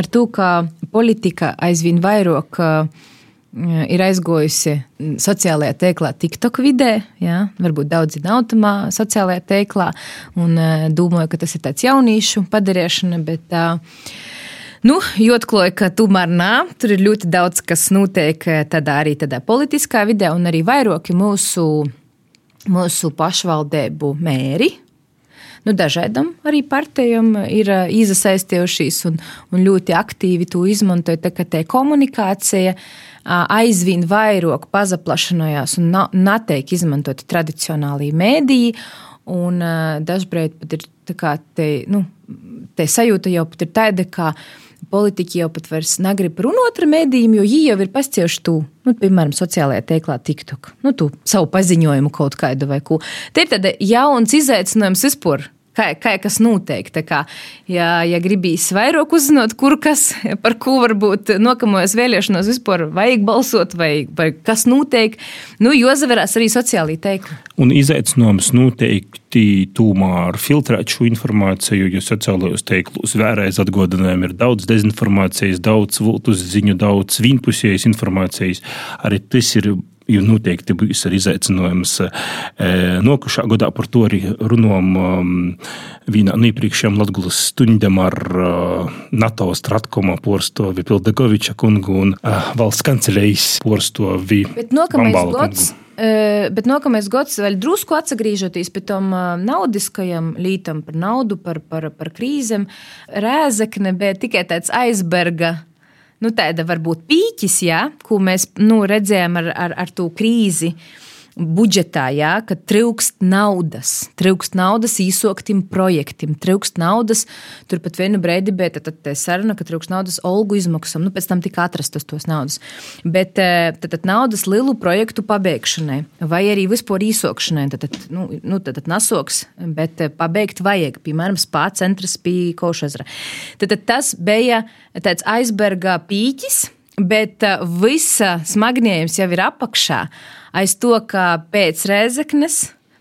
ar to, ka politika aizvien vairāk ir aizgojusi sociālajā tēklā, TikTok vidē. Jā, varbūt daudzi nav tamā sociālajā tēklā un domāju, ka tas ir tāds jaunīšu padarīšana. Bet, Nu, Jotklāja, ka tomēr nā, tur ir ļoti daudz, kas notiek tādā arī tādā politiskā vidē, un arī vairāki mūsu, mūsu pašvaldību mēri, nu, dažādam arī partijam ir iesaistījušies un, un ļoti aktīvi to izmantoja. Tā kā tā komunikācija aizvien vairāk pazaplašanājās un netiek izmantoti tradicionālie mēdīji. Un dažkārt pat ir tā, kā te, nu, te sajūta jau pat ir tāda, ka politiķi jau pat vairs negrib runāt ar mēdījiem, jo viņi jau ir pascieši tu, nu, piemēram, sociālajā tēklā TikTok, nu, tu savu paziņojumu kaut kādu vai ko. Te ir tāda jauns izaicinājums vispār kā, kā kas notiek. Kā, ja, ja gribīs vairāk uzzināt, kur kas, par ko varbūt nākamajās vēlēšanās vispār vajag balsot, vai, vai kas notiek, nu, jāzaverās arī sociālī teikli. Un izaicinājums noteikti tomēr filtrēt šo informāciju, jo sociālajos teiklos vēlreiz atgādinājumi ir daudz dezinformācijas, daudz viltus ziņu, daudz vienpusējas informācijas. Arī tas ir jo noteikti būs arī izaicinājums. E, Nokušā gadā par to arī runājam um, vienā no iepriekšējām Latvijas stundām ar uh, NATO stratkoma porstovi Pildegoviča kungu un uh, valsts kancelējas porstovi. Bet nākamais gads. Bet nākamais gads vēl drusku atgriežoties pie tam naudiskajam lītam par naudu, par, par, par krīzēm. Rēzekne bija tikai tāds aizberga nu, tāda varbūt pīķis, ja, ko mēs nu, redzējām ar, ar, ar to krīzi. Uh, budžetā, jā, ka trūkst naudas, trūkst naudas īsoktim projektam, trūkst naudas. Turpat vienu brīdi bija tā, tā saruna, ka trūkst naudas algu izmaksām, nu pēc tam tika atrastas tos naudas. Bet eh, tad, tad naudas lielu projektu pabeigšanai, vai arī vispār īsokšanai, tad, tad, nu, nu, tad, tad nasoks, bet eh, pabeigt vajag, piemēram, spā centras pie Košazra. Tad, tad tas bija tāds aizberga pīķis, bet eh, visa smagnējums jau ir apakšā aiz to, ka pēc Rēzeknes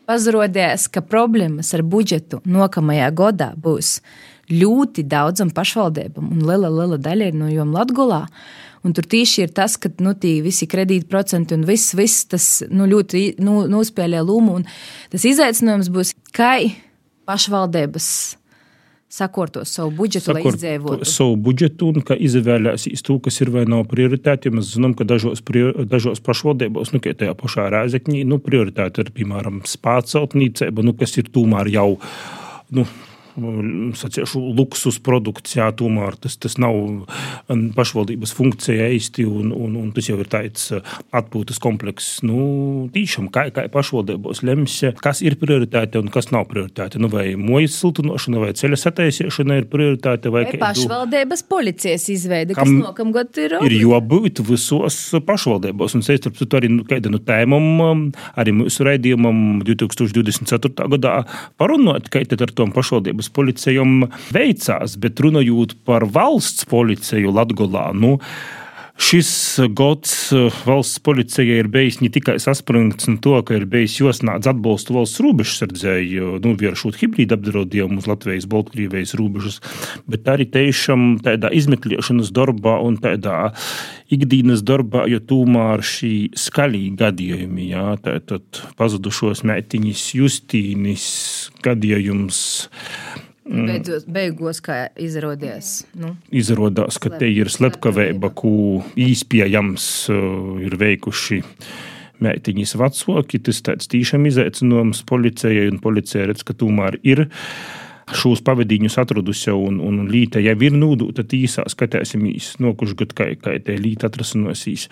pazarodēs, ka problēmas ar budžetu nākamajā gadā būs ļoti daudzam pašvaldībam, un liela, liela daļa ir no jom Latgulā. Un tur tieši ir tas, ka nu, visi kredītprocenti un viss, viss tas nu, ļoti nu, nospēlē lomu. Tas izaicinājums būs, kā pašvaldības sakorto savu budžetu, Sakort lai izdzīvotu. Savu budžetu un ka izvēlēsīs to, kas ir vai nav prioritāte. Mēs zinām, ka dažos, dažos pašvaldībos, nu, tajā pašā rēzekņī, nu, prioritāte ir, piemēram, spāceltnīcība, nu, kas ir tomēr jau. Nu, saciešu, luksus produkts, jā, tomēr tas, tas nav pašvaldības funkcija īsti, un, un, un tas jau ir tāds atpūtas komplekss. Nu, tīšām, kā, kā pašvaldībos lems, kas ir prioritāte un kas nav prioritāte. Nu, vai mojas siltinošana vai ceļa sataisīšana ir prioritāte. Vai, vai pašvaldības policijas izveide, kas nokamgad ir? Ir jābūt visos pašvaldībos, un ar to arī nu, kāda no tēmām, arī mūsu raidījumam 2024. gadā parunāt, kā tad ar tom pašvaldības policijām veicās, bet runājot par valsts policiju Latgolā, nu, Šis gads valsts policijai ir bijis ne tikai saspringts no to, ka ir bijis josnāts atbalstu valsts robežsardzēji, novēršot hibrīdu apdraudējumu uz Latvijas, Baltkrievijas robežas, bet arī tiešām tādā izmeklēšanas darbā un tādā ikdienas darbā, jo tomēr šī skaļī gadījumi, jā, tātad pazudušos meitiņas Justīnis gadījums. Beidzos, beigās, kā izrādījās. Nu. Izrādās, ka te ir slepkavība, ko īspējams uh, ir veikuši. Mētiņas vecāki, tas tāds tiešām izaicinājums policijai, un policija redz, ka tomēr ir šos pavadīņus atradusi, un, un līta jau ir nūdūta tīsā, skatīsimies, no kurš gadu kā, kā te līta atrasinosies.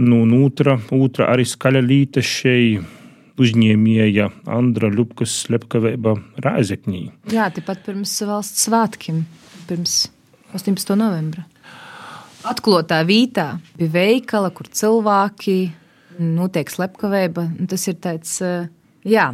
Nu, un otra, otra arī skaļa līta šeit uzņēmēja Andra Lupkas slepkavēba Rāzekņī. Jā, tepat pirms valsts svētkiem, pirms 18. novembra. Atklātā vītā bija veikala, kur cilvēki notiek slepkavēba. Tas ir tāds, jā,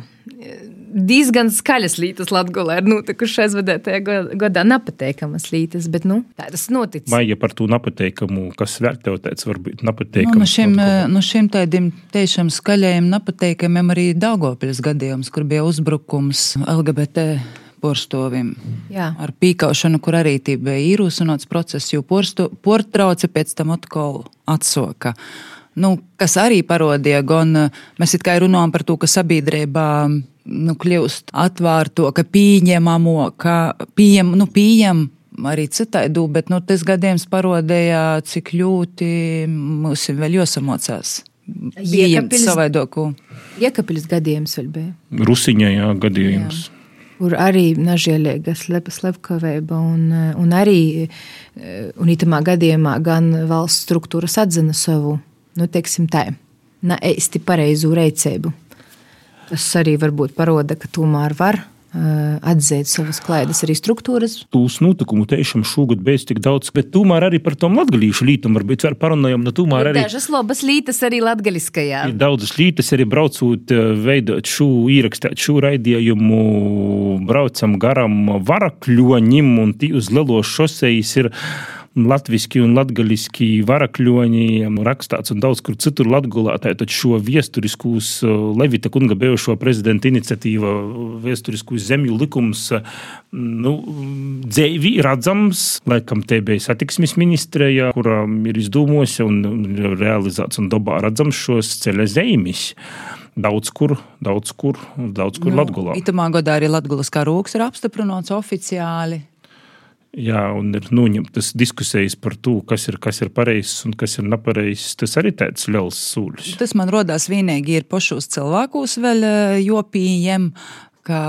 diezgan skaļas lietas Latvijā ir notikušas aizvadētajā gadā. Nepateikamas lietas, bet nu, tā tas noticis. Vai ja par to nepateikamu, kas vēl tev teica, varbūt nepateikams? Nu, no šiem, no šiem tādiem tiešām skaļajiem nepateikamiem arī Daugopils gadījums, kur bija uzbrukums LGBT porstovim. Ar pīkaušanu, kur arī bija īrūsinots process, jo portrauci pēc tam atkal atsoka. Nu, kas arī parodīja, gan mēs it kā runājam par to, ka sabiedrībā nu, kļūst atvērto, ka pieņemamo, ka pieņem, nu, pieņem arī citaidu, bet nu, tas gadījums parodīja, cik ļoti mums ir vēl jāsamocās. Pieņemt savaidoku. Iekapiļas gadījums vēl bija. Rusiņā, jā, gadījums. Jā kur arī nažēlīga slepkavība, un, un arī un itamā gadījumā gan valsts struktūras atzina savu, nu, teiksim tā, ne īsti pareizu reicību. Tas arī varbūt parāda, ka tomēr var atzīt savas klaidas, arī struktūras. Tūs notikumu tiešām šogad bija tik daudz, bet tomēr arī par tom latgalīšu lītumu varbūt var parunājam. No tomēr arī. Dažas labas lītas arī latgaliskajā. Ir daudzas lītas arī braucot, veidot šo īrakstēt šo raidījumu, braucam garam varakļoņim un tī uz lelos šosejas ir latviski un latgaliski varakļoņi rakstāts un daudz kur citur latgulā. Tātad šo viesturiskos uh, Levita kunga bijušo prezidenta iniciatīva, viesturiskos zemju likums, uh, nu, dzēvi redzams, laikam te bija satiksmes ministrija, kurām ir izdomos un realizēts un dabā redzams šos ceļa zemes daudz kur, daudz kur, daudz kur nu, Latvijā. Itamā gadā arī Latvijas karoks ir apstiprināts oficiāli. Jā, un ir noņemtas diskusijas par to, kas ir, kas ir pareizs un kas ir nepareizs. Tas arī tāds liels sūļus. Tas man rodās vienīgi ir pašos cilvēkos vēl eh, jopījiem, ka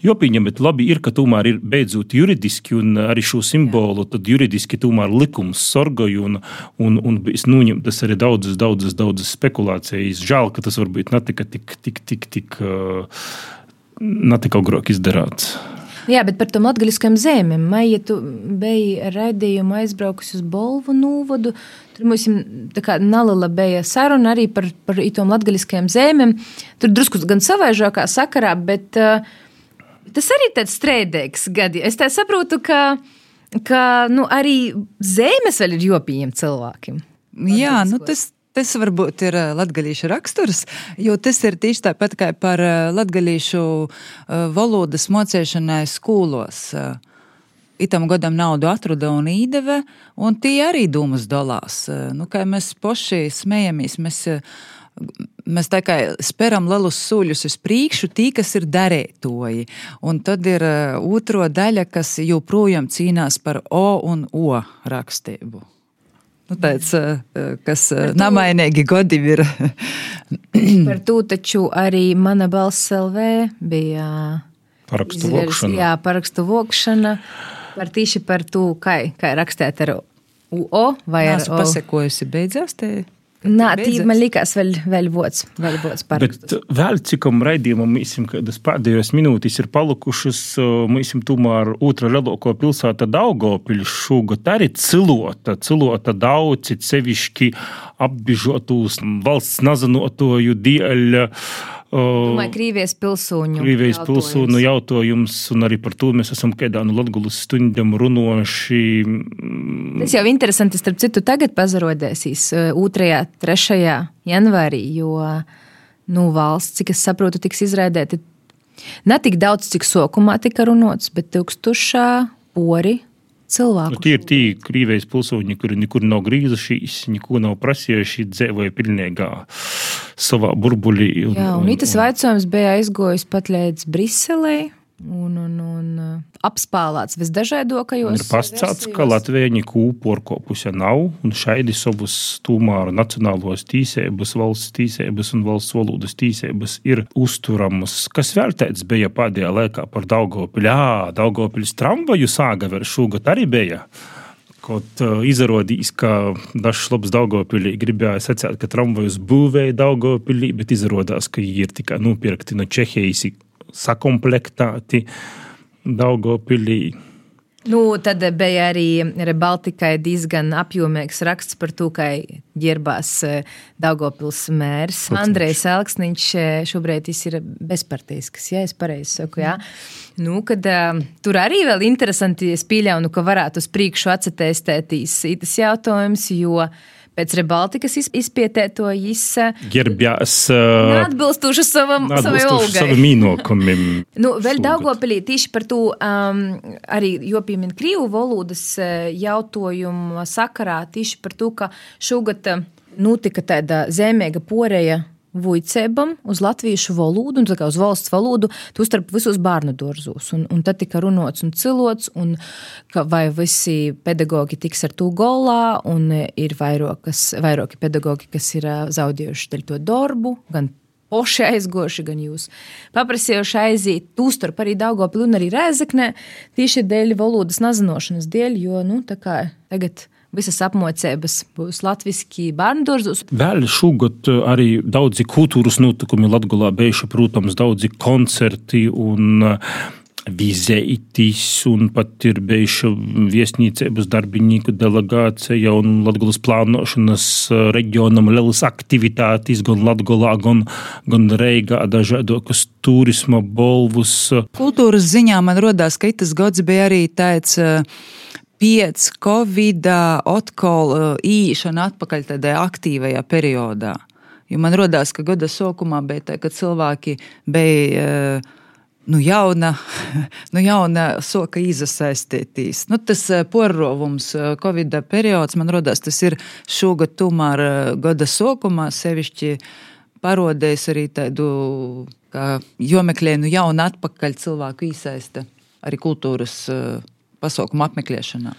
Jo pieņem, bet labi ir, ka tomēr ir beidzot juridiski un arī šo simbolu, tad juridiski tomēr likums sorgoju un, un, un bijis noņemtas arī daudzas, daudzas, daudzas spekulācijas. Žēl, ka tas varbūt netika tik, tik, tik, tik, uh, netika agrāk izdarāts. Jā, bet par tām latgaļiskajām zemēm. Maija, tu biji raidījuma aizbraukusi uz Bolvu nūvadu. Tur mums neliela bija saruna arī par, par tām latgaļiskajām zemēm. Tur drusku gan savaižākā sakarā, bet uh, tas arī tāds strēdīgs gadījums. Es tā saprotu, ka, ka nu, arī zemes vēl ir jopījiem cilvēkiem. Jā, nu tas, Tas varbūt ir latgadījušu raksturs, jo tas ir tieši tāpat kā par eh, valodas mocēšanai skolos. Itam gadam naudu atrada un īdeve, un tie arī dūmus dolās. Nu, kā mēs paši smējamies, mēs, mēs tā kā speram lielus soļus uz priekšu, tī, kas ir darētoji. Un tad ir otro daļa, kas joprojām cīnās par O un O rakstību. Nu, tāds, eh, kas eh, namainīgi godi ir. Par to taču arī mana balss LV bija Parakstu vokšana. Jā, parakstu vokšana. Par tieši par to, kā, kā rakstīt ar UO vai ar Esmu O. pasekojusi, beidzās te. Nā, tī man likās vēl, vēl vots, vēl vots parakstu. Bet vēl cikam raidījumam, mīsim, kādas pēdējās minūtes ir palikušas, mīsim, tomēr otra lielāko pilsēta Daugavpils šogad arī cilota, cilota daudz, it sevišķi apbižotūs valsts nazanotoju dēļ. Domāju, Krīvijas pilsūņu. Krievijas jautājums. pilsūnu jautājums, un arī par to mēs esam kādā no Latvijas stundām runājuši. Tas jau interesanti, starp citu, tagad pazarodēsīs 2. 3. janvārī, jo nu, valsts, cik es saprotu, tiks izraidēti ne tik daudz, cik sokumā tika runāts, bet tūkstošā pori cilvēku. Nu, tie ir tie Krievijas pilsoņi, kuri nekur nav grīzušies, neko nav prasījuši, dzīvoja pilnīgā savā burbulī. Un, Jā, un tas jautājums bija aizgojis pat līdz Briselē. Un, un, un uh, apspēlēts visdažādākajos. Ir pastāstīts, ka Latvija neko porkopuse nav, un šādi savus tomēr nacionālos tīsēbas, valsts tīsēbas un valsts valodas tīsēbas ir uzturamas. Kas vērtēts bija pēdējā laikā par Daugavpili? Jā, Daugavpils tramvaju sāga vēl šogad arī bija. Kaut izrādījās, ka dažs labs Daugopilī gribēja sacīt, ka tramvajus būvēja Daugopilī, bet izrādās, ka viņi ir tikai nopirkti no Čehijas, sakomplektēti Daugopilī. Nu, tad bija arī Baltikai diezgan apjomīgs raksts par to, kā ģērbās Daugopils mērs. Andrejs Elksniņš šobrīd ir bezpartīsks, ja es pareizi saku. Jā. Nu, kad, uh, tur arī vēl interesanti, es pieļauju, ka varētu uz priekšu atcerēties tas jautājums, jo pēc Rebaltikas izpietētojas Ģērbjās atbilstoši savam, savai algai. savam mīnokumam. Nu, vēl Daugopilī tieši par to um, arī jopiemin Krievu valodas uh, jautājumu sakarā, tieši par to, ka šogad uh, notika tāda zemēga poreja Vujcēbam uz latviešu valodu, un uz valsts valodu, tostarp visos bērnu dārzos. Un, un tad tika runāts un cilots, un vai visi pedagoģi tiks ar to golā, un ir vairākas, vairāki pedagoģi, kas ir zaudējuši to darbu, gan poši aizgoši, gan jūs paprasījuši aiziet. Tūstarp arī Daugopilī un arī Rēzeknē tieši dēļ valodas nazinošanas dēļ, jo, nu, tā kā tagad visas apmocības būs latviešu bērnu dārzos. Vēl šogad arī daudzi kultūras notikumi Latvijā bijuši, protams, daudzi koncerti un vizētis, un pat ir bijuši viesnīcības darbinieku delegācija un Latvijas plānošanas reģionam lielas aktivitātes gan Latvijā, gan, gan Reigā, dažādokas turisma bolvus. Kultūras ziņā man rodās, ka tas gads bija arī tāds pēc Covid atkal īšana atpakaļ tādā aktīvajā periodā. Jo man rodās, ka gada sākumā bija tā, kad cilvēki bija nu, jauna, nu, jauna soka izasaistītīs. Nu, tas porrovums, Covid periods, man rodās, tas ir šogad tomēr gada sākumā sevišķi parodējis arī tādu, kā jomeklē, nu, jaunu atpakaļ cilvēku iesaista arī kultūras pasaukumu apmeklēšanā.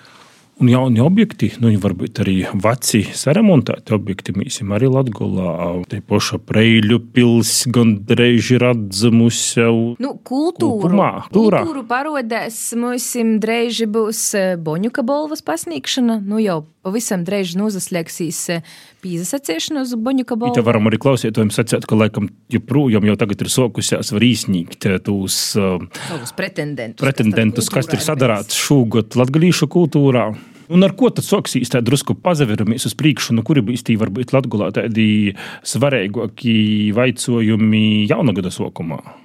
Un jauni objekti, nu, varbūt arī veci, saremontēti objekti, mīsim arī Latgolā. Te paša Preļu pils gandrīz ir atzamus jau. Nu, kultūru, Kopumā, turā. kultūru parodēs, mums drīz būs Boņuka balvas pasniegšana. Nu, jau pavisam drīz nozaslēgsīs pīzasacīšana uz Boņuka balvu. Te varam arī klausītājiem sacīt, ka laikam joprojām jau tagad ir sokusies var īsnīgt tos uh, Savus pretendentus. pretendentus, kas ir sadarāts šogad latgalīšu kultūrā. Un ar ko tad soksīs tā drusku pazaveramies uz priekšu, nu kuri būs tī varbūt Latgulā tādi svarīgāki vaicojumi jaunagada sokumā?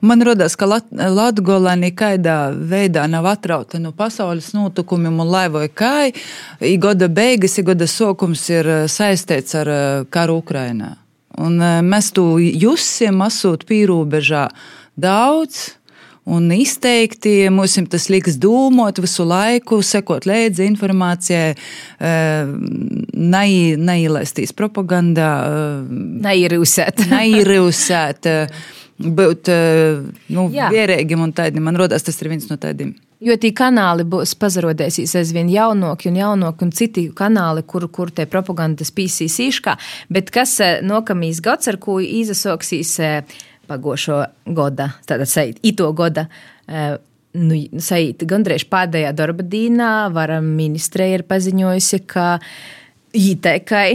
Man liekas, ka Lat Latvija nekādā veidā nav atrauta no pasaules notikumiem un laivoja kāja. Gada beigas, gada sākums ir saistīts ar karu Ukrajinā. Un mēs to jusim, asūt pīrūbežā daudz. Un izteikti mums tas liks domāt visu laiku, sekot līdzi informācijai, neielaistīs propagandā, neierūsēt. neierūsēt būt nu, vierīgiem un tādiem. Man liekas, tas ir viens no tādiem. Jo tie kanāli būs pazarodēsīs aizvien jaunāki un jaunāki, un citi kanāli, kur, kur te propagandas pīsīs īškā. Bet kas nākamīs gads, ar ko izasoksīs pagošo gada, tātad sajūt ito gada. Uh, nu, sajūt gandrīz pēdējā darba dīnā, varam ministrē ir paziņojusi, ka īteikai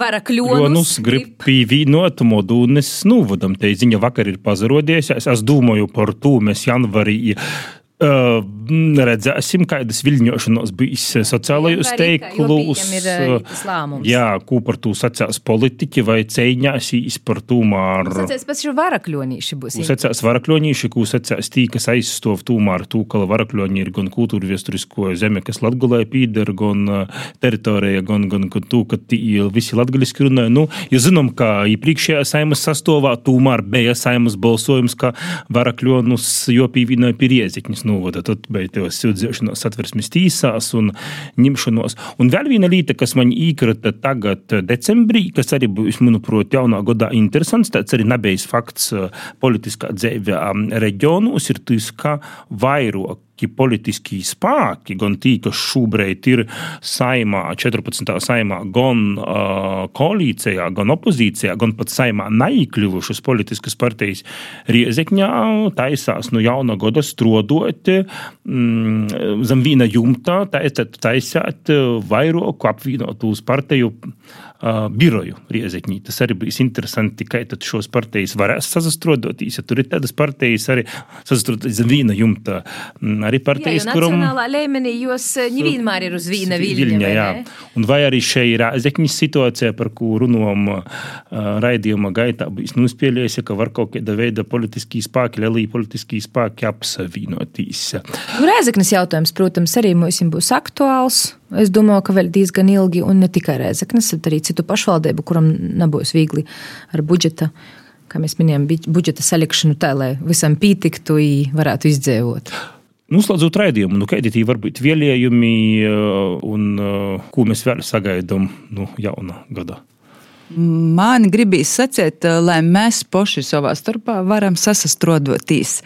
Vara kļūnus grib pīvīnot modūnes nūvadam. Te ziņa vakar ir pazarodījies. Es domāju par to mēs janvarī Uh, redzēsim, kādas viļņošanās bijis sociālajos teiklus. Jā, ko par to sacās politiķi vai cīņāsīs par tūmāru. Sacās pats ir varakļonīši būs. Sacās varakļonīši, ko sacās tī, kas aizstov tūmāru tū, ka varakļoņi ir gan kultūra viesturisko zeme, kas Latgulē pīder, gan teritorija, gan, gan, gan tū, ka tī visi latgaliski runāja. Nu, jo zinām, ka iepriekšējā saimas sastovā tūmār bija saimas balsojums, ka varakļonus jo pīvīnoja pie riezikņas novada, tad beidzot sūdzēšanās satversmes tīsās un ņemšanos. Un vēl viena lieta, kas man īkrita tagad decembrī, kas arī būs, manuprāt, jaunā gadā interesants, tāds arī nebijis fakts uh, politiskā dzīvē reģionos, ir tas, ka vairāk politiski spēki, gan tie, kas šobrīd ir saimā, 14. saimā, gan uh, koalīcijā, gan opozīcijā, gan pat saimā neikļuvušas politiskas partijas riezekņā, taisās no jauna gada strodot mm, zem viena jumta, taisāt, taisāt vairāku apvienotus partiju uh, biroju riezekņī. Tas arī bija interesanti, ka šos partijas varēs sazastrodotīs, ja tur ir tādas partijas arī sazastrodotīs zem viena jumta. Mm, arī partijas, kuram nacionālā līmenī jūs eh, nevienmēr ir uz vīna viļņa. viļņa jā. Un vai arī šeit ir Zekņas situācija, par kuru runājam uh, raidījuma gaitā, bijis nuspēlējis, ka var kaut kāda veida politiskī spēki, lielī politiskī spēki apsavienotīs. Nu, Rēzeknes jautājums, protams, arī mums būs aktuāls. Es domāju, ka vēl diezgan ilgi, un ne tikai Rēzeknes, bet arī citu pašvaldību, kuram nebūs viegli ar budžeta kā mēs minējām, budžeta salikšanu tā, lai visam pietiktu varētu izdzīvot. Noslēdzot raidījumu, nu, kādi ir varbūt vēlējumi un ko mēs vēl sagaidām no nu, jauna gada? Man gribīs sacīt, lai mēs paši savā starpā varam sasastrodoties.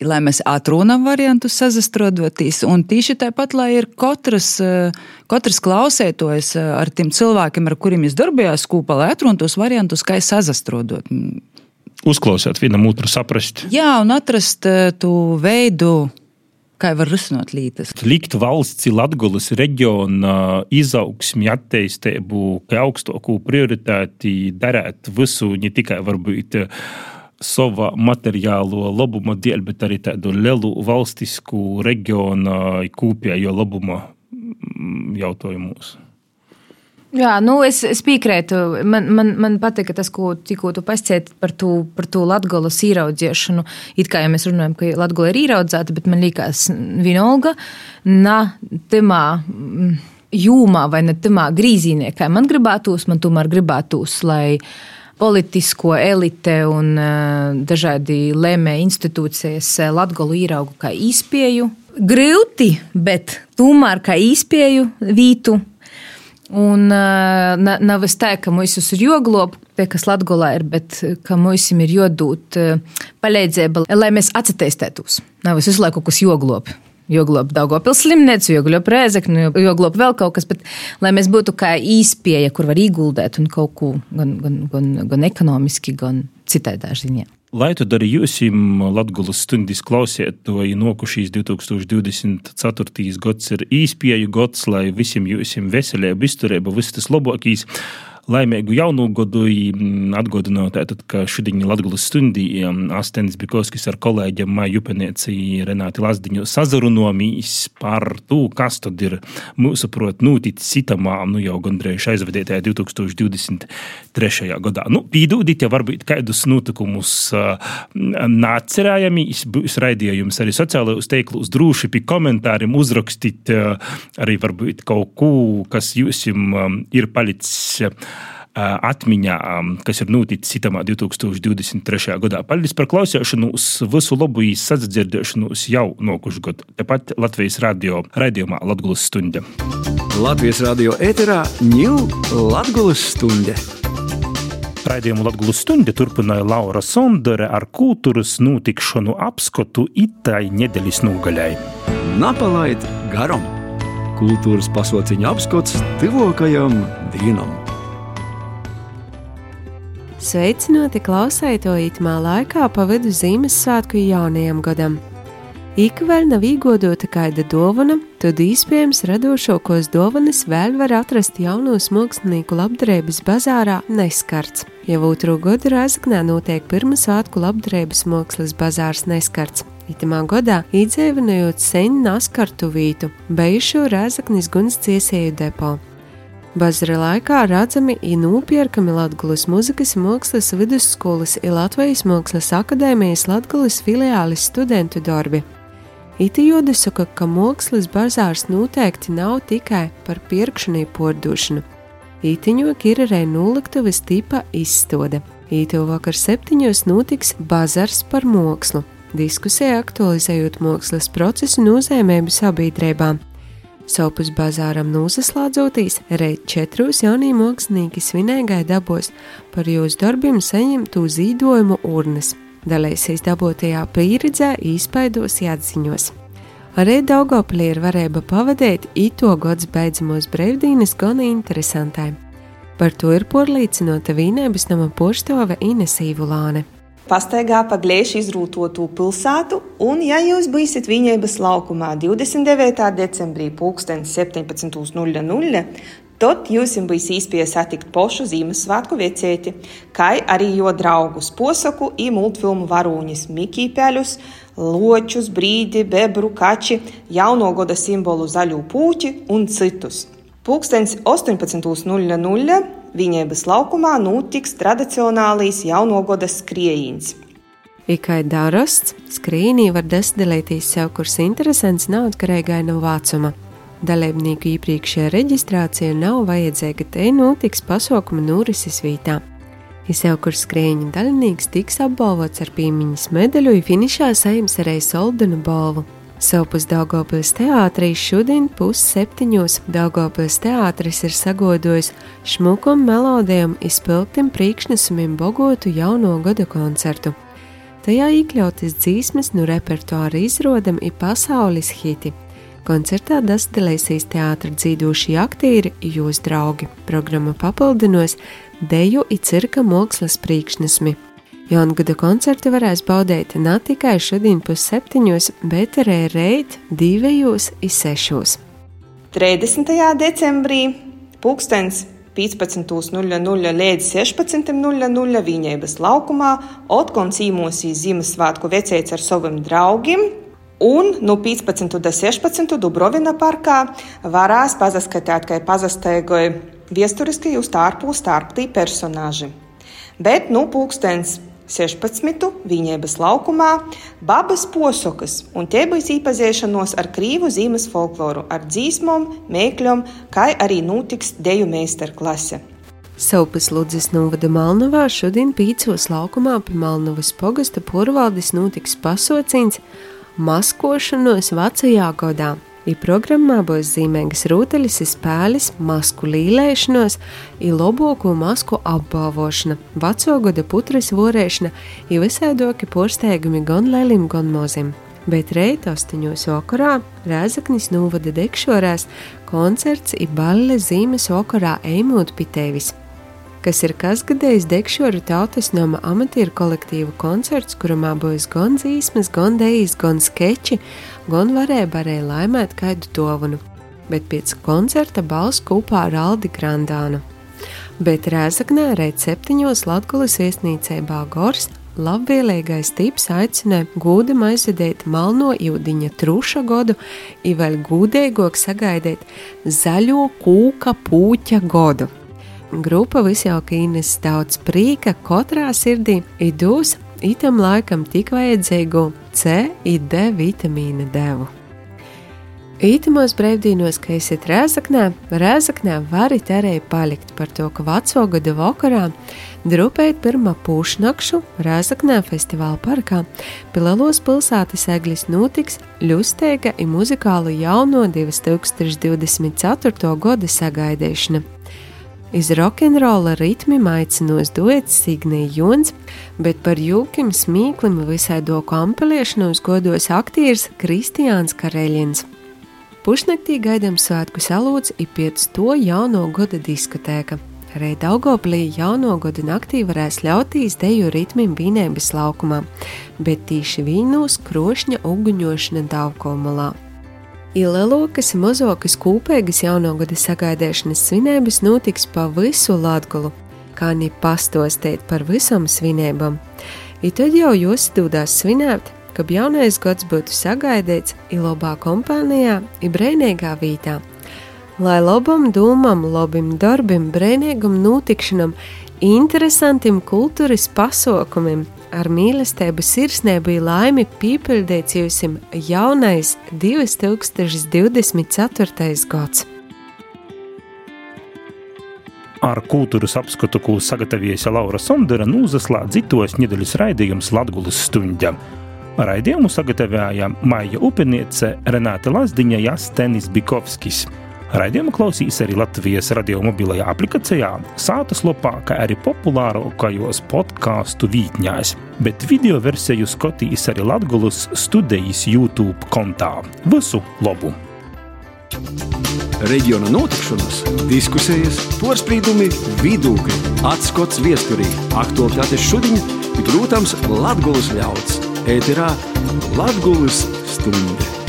Lai mēs atrunām variantu sazastrodoties, un tieši tāpat, lai ir katrs, katrs klausētojs ar tiem cilvēkiem, ar kuriem jūs darbojās kopā, lai atrunātu tos variantus, kā sazastrodot. Uzklausīt vienam otru, saprast. Jā, un atrast to veidu, kā var risināt lietas. Likt valsts Latvijas reģiona izaugsmi, attīstību, kā augstāko prioritāti darīt visu, ne tikai varbūt sava materiālo labumu dēļ, bet arī tādu lielu valstisku reģionu kopējo labumu jautājumus. Jā, nu es, es piekrītu. Man, man, man patīk tas, ko tikko tu pascieti par to, par to latgolas īraudzēšanu. It kā jau mēs runājam, ka latgola ir īraudzēta, bet man liekas, vienalga, na, timā mm, jūmā vai ne timā grīzīnē, kā man gribētos, man tomēr gribētos, lai politisko elite un uh, dažādi lēmēji institūcijas latgolu īraugu kā īspēju. Grūti, bet tomēr kā īspēju vītu Un uh, nav es tā, ka mums ir jogloba, tie, kas Latgolā ir, bet ka mums ir jodūt palīdzība, lai mēs atcetēstētos. Nav es visu laiku kaut kas jogloba. Jogloba Daugopils slimnīca, jogloba Rēzekne, jogloba vēl kaut kas, bet lai mēs būtu kā īspēja, kur var ieguldēt un kaut ko gan, gan, gan, gan ekonomiski, gan citādā ziņā. Lai tad arī jūs, Latvijas stundas klausītāji, nokušīs 2024. gads ir īspēju gads, lai visiem jums veselība, izturība, viss tas labākais laimīgu jaunu gadu. Atgādināju, tātad, ka šodien Latvijas stundī Astenis Bikovskis ar kolēģiem Maiju Jupenieci Renāti Lazdiņu sazarunojīs par to, kas tad ir mūsu prot noticis citamā, nu jau gandrīz aizvadītajā 2023. gadā. Nu, pīdūdīt, ja varbūt kādus notikumus nācerējamīs, būs raidījums arī sociālajos teiklus, droši pie komentāriem uzrakstīt arī varbūt kaut ko, kas jums ir palicis atmiņā, kas ir noticis citamā 2023. gadā. Paldies par klausīšanos, visu labu sadzirdēšanos jau nokušu gadu. Tepat Latvijas radio raidījumā Latgulas stunda. Latvijas radio ēterā ņūl Latgulas stunda. Raidījumu Latvijas stundu turpināja Laura Sondere ar kultūras notikšanu apskatu itai nedēļas nogaļai. Napalaid garam! Kultūras pasauciņa apskats tuvākajam dienam! Sveicināti klausēto itamā laikā pa vidu Ziemassvētku jaunajam gadam. Ik vēl nav īgodota kāda dāvana, tad iespējams radošākos dāvanas vēl var atrast jaunos mākslinieku labdarības bazārā Neskarts. Jau otru gadu Rāzaknē notiek pirmā svētku labdarības mākslas bazārs Neskarts. Itamā gadā iedzīvinojot sen naskartu vītu, bijušo Rāzaknis guns ciesēju depo. Bazara laikā redzami ir nopērkami Latvijas muzikas mākslas vidusskolas un Latvijas Mākslas akadēmijas Latvijas filiālis studentu darbi. Iti jūda saka, ka mākslas bazārs noteikti nav tikai par pirkšanu un pordošanu. Ītiņok ir arī nulaktuves tipa izstāde. Īto vakar septiņos notiks bazars par mākslu. Diskusija aktualizējot mākslas procesu nozīmējumu sabiedrībām Sopus bazāram nosaslādzoties, reiz četrus jaunie mākslinieki svinēgai dabos par jūsu darbiem saņemtu zīdojumu urnas. Dalīsies dabotajā pieredzē, īspaidos atziņos. Arī Daugopilī ir varēja pavadīt ito gads beidzamos brīvdienas gan interesantai. Par to ir porlīcinota vīnēbas nama poštove Ines Īvulāne pastaigā pa gliešu izrūtotu pilsētu, un, ja jūs būsiet viņības laukumā 29. decembrī, 17.00, tad jums būs iespēja satikt pošu Ziemassvētku vecieti, kā arī jo draugus posaku un multfilmu varūņus, mikīpeļus, ločus, brīdi, bebru, kači, jauno gada simbolu zaļu pūķi un citus. 18.00 Viņēbas laukumā notiks tradicionālīs jaunogoda skrējiens. Ikai darasts, skrīnī var desmedalīties sev, kurs interesants neatkarīgai no vācuma. Dalībnieku iepriekšējā reģistrācija nav vajadzīga, te notiks pasaukuma norises vietā. Ja sev, kurš skrējiņa dalībnieks tiks apbalvots ar piemiņas medaļu, finišā saims arī soldenu balvu. Savpus Daugopils teātrī šodien pusseptiņos Daugopils teātris ir sagodojis šmukum melodijam izpilgtim priekšnesumiem bogotu jauno gada koncertu. Tajā iekļautas dzīsmes no repertuāra izrodam ir pasaules hiti. Koncertā dastilēsīs teātra dzīvošie aktieri, jūs draugi. Programma papildinos deju i cirka mākslas priekšnesumi. Jaungada koncertu varēs baudīt ne tikai šodien pusseptiņos, bet arī reit divējos un sešos. 30. decembrī pulkstens 15.00 līdz 16.00 Viņēbas laukumā Otkons īmosīs Ziemassvētku vecēts ar saviem draugiem, un no 15. līdz 16. Dubrovina parkā varēs pazaskatīt, kā pazastaigoja viesturiski uz tārpu starptī personāži. Bet, nu, pulkstens 16. Viņēbas laukumā, babas posokas, un būs īpazīšanos ar krīvu zīmes folkloru, ar dzīsmom, mēkļom, kā arī notiks deju meistarklase. Saupas Ludzes novada Malnavā šodien pīcos laukumā pie Malnavas pogasta porvaldis notiks pasocīns maskošanos vecajā godā. I programmā būs zīmīgas rūteļas, spēles, masku līlēšanos, i loboko masku apbalvošana, veco gada putras vorēšana, i visādoki porsteigumi gan lelim, gan mozim. Bet reit astoņos vakarā Rēzaknis novada dekšorās koncerts i balle zīmes vakarā Eimūt Pitēvis kas ir kasgadējis Dekšoru tautas nama amatieru kolektīvu koncerts, kurā būs gan dzīsmas, gan dejas, gan skeči, gan varēja barēja laimēt kaidu dovanu, bet pēc koncerta balss kopā ar Aldi Grandānu. Bet Rēzaknē reiz septiņos Latgulas viesnīcē Bāgors labvēlīgais tips aicināja gūdam aizvedēt malno jūdiņa truša godu, i vēl gūdīgāk sagaidīt zaļo kūka pūķa godu. Grupa visjaukīnes daudz prīka katrā sirdī idūs itam laikam tik vajadzīgu C un D vitamīna devu. Ītumos brīvdienos, ka esat Rēzaknē, Rēzaknē varat arī palikt par to, ka veco gada vakarā drupēt pirmā pūšnakšu Rēzaknē festivāla parkā Pilalos pilsētas eglis notiks ļustēga un muzikālu jauno 2024. gada sagaidīšana. Iz rokenrola ritmiem aicinos duets Signija Jons, bet par jūkim, smīklim visai doku ampeliešanos godos aktieris Kristiāns Kareļins. Pušnaktī gaidām svētku salūts ir pēc to jauno gada diskotēka. Arī Daugoplī jauno gadu naktī varēs ļautīs deju ritmim Vīnēbas laukumā, bet tīši vīnos krošņa uguņošana Daugomalā. Ielelokas mozokas kūpēgas jauno gada sagaidēšanas svinības notiks pa visu Latgulu, kā ni pastostēt par visam svinībām. I tad jau jūs dūdās svinēt, ka jaunais gads būtu sagaidīts ilobā kompānijā, ibrēnīgā vītā. Lai labam dūmam, labam darbam, brēnīgam notikšanam, interesantam kultūras pasaukumam, ar mīlestību sirsnību laimi pīpildīts jūsim jaunais 2024. gads. Ar kultūras apskatu, ko sagatavojusi Laura Sondera, nūzaslēdz citos nedēļas raidījums Latvijas stundā. Raidījumu sagatavoja Maija Upeniece, Renāte Lazdiņa, Jastenis Bikovskis. Raidījumu klausīs arī Latvijas radio mobilajā aplikācijā, Sātas lopā, kā arī populārākajos podkāstu vītņās, bet video versiju skatīs arī Latvijas studijas YouTube kontā. Visu labu! Reģiona notikšanas, diskusijas, porcelāna, vidūkļi, atskats viesturī, aktuālitātes šodien, protams, Latvijas ļauds. Ēterā Latvijas stunde.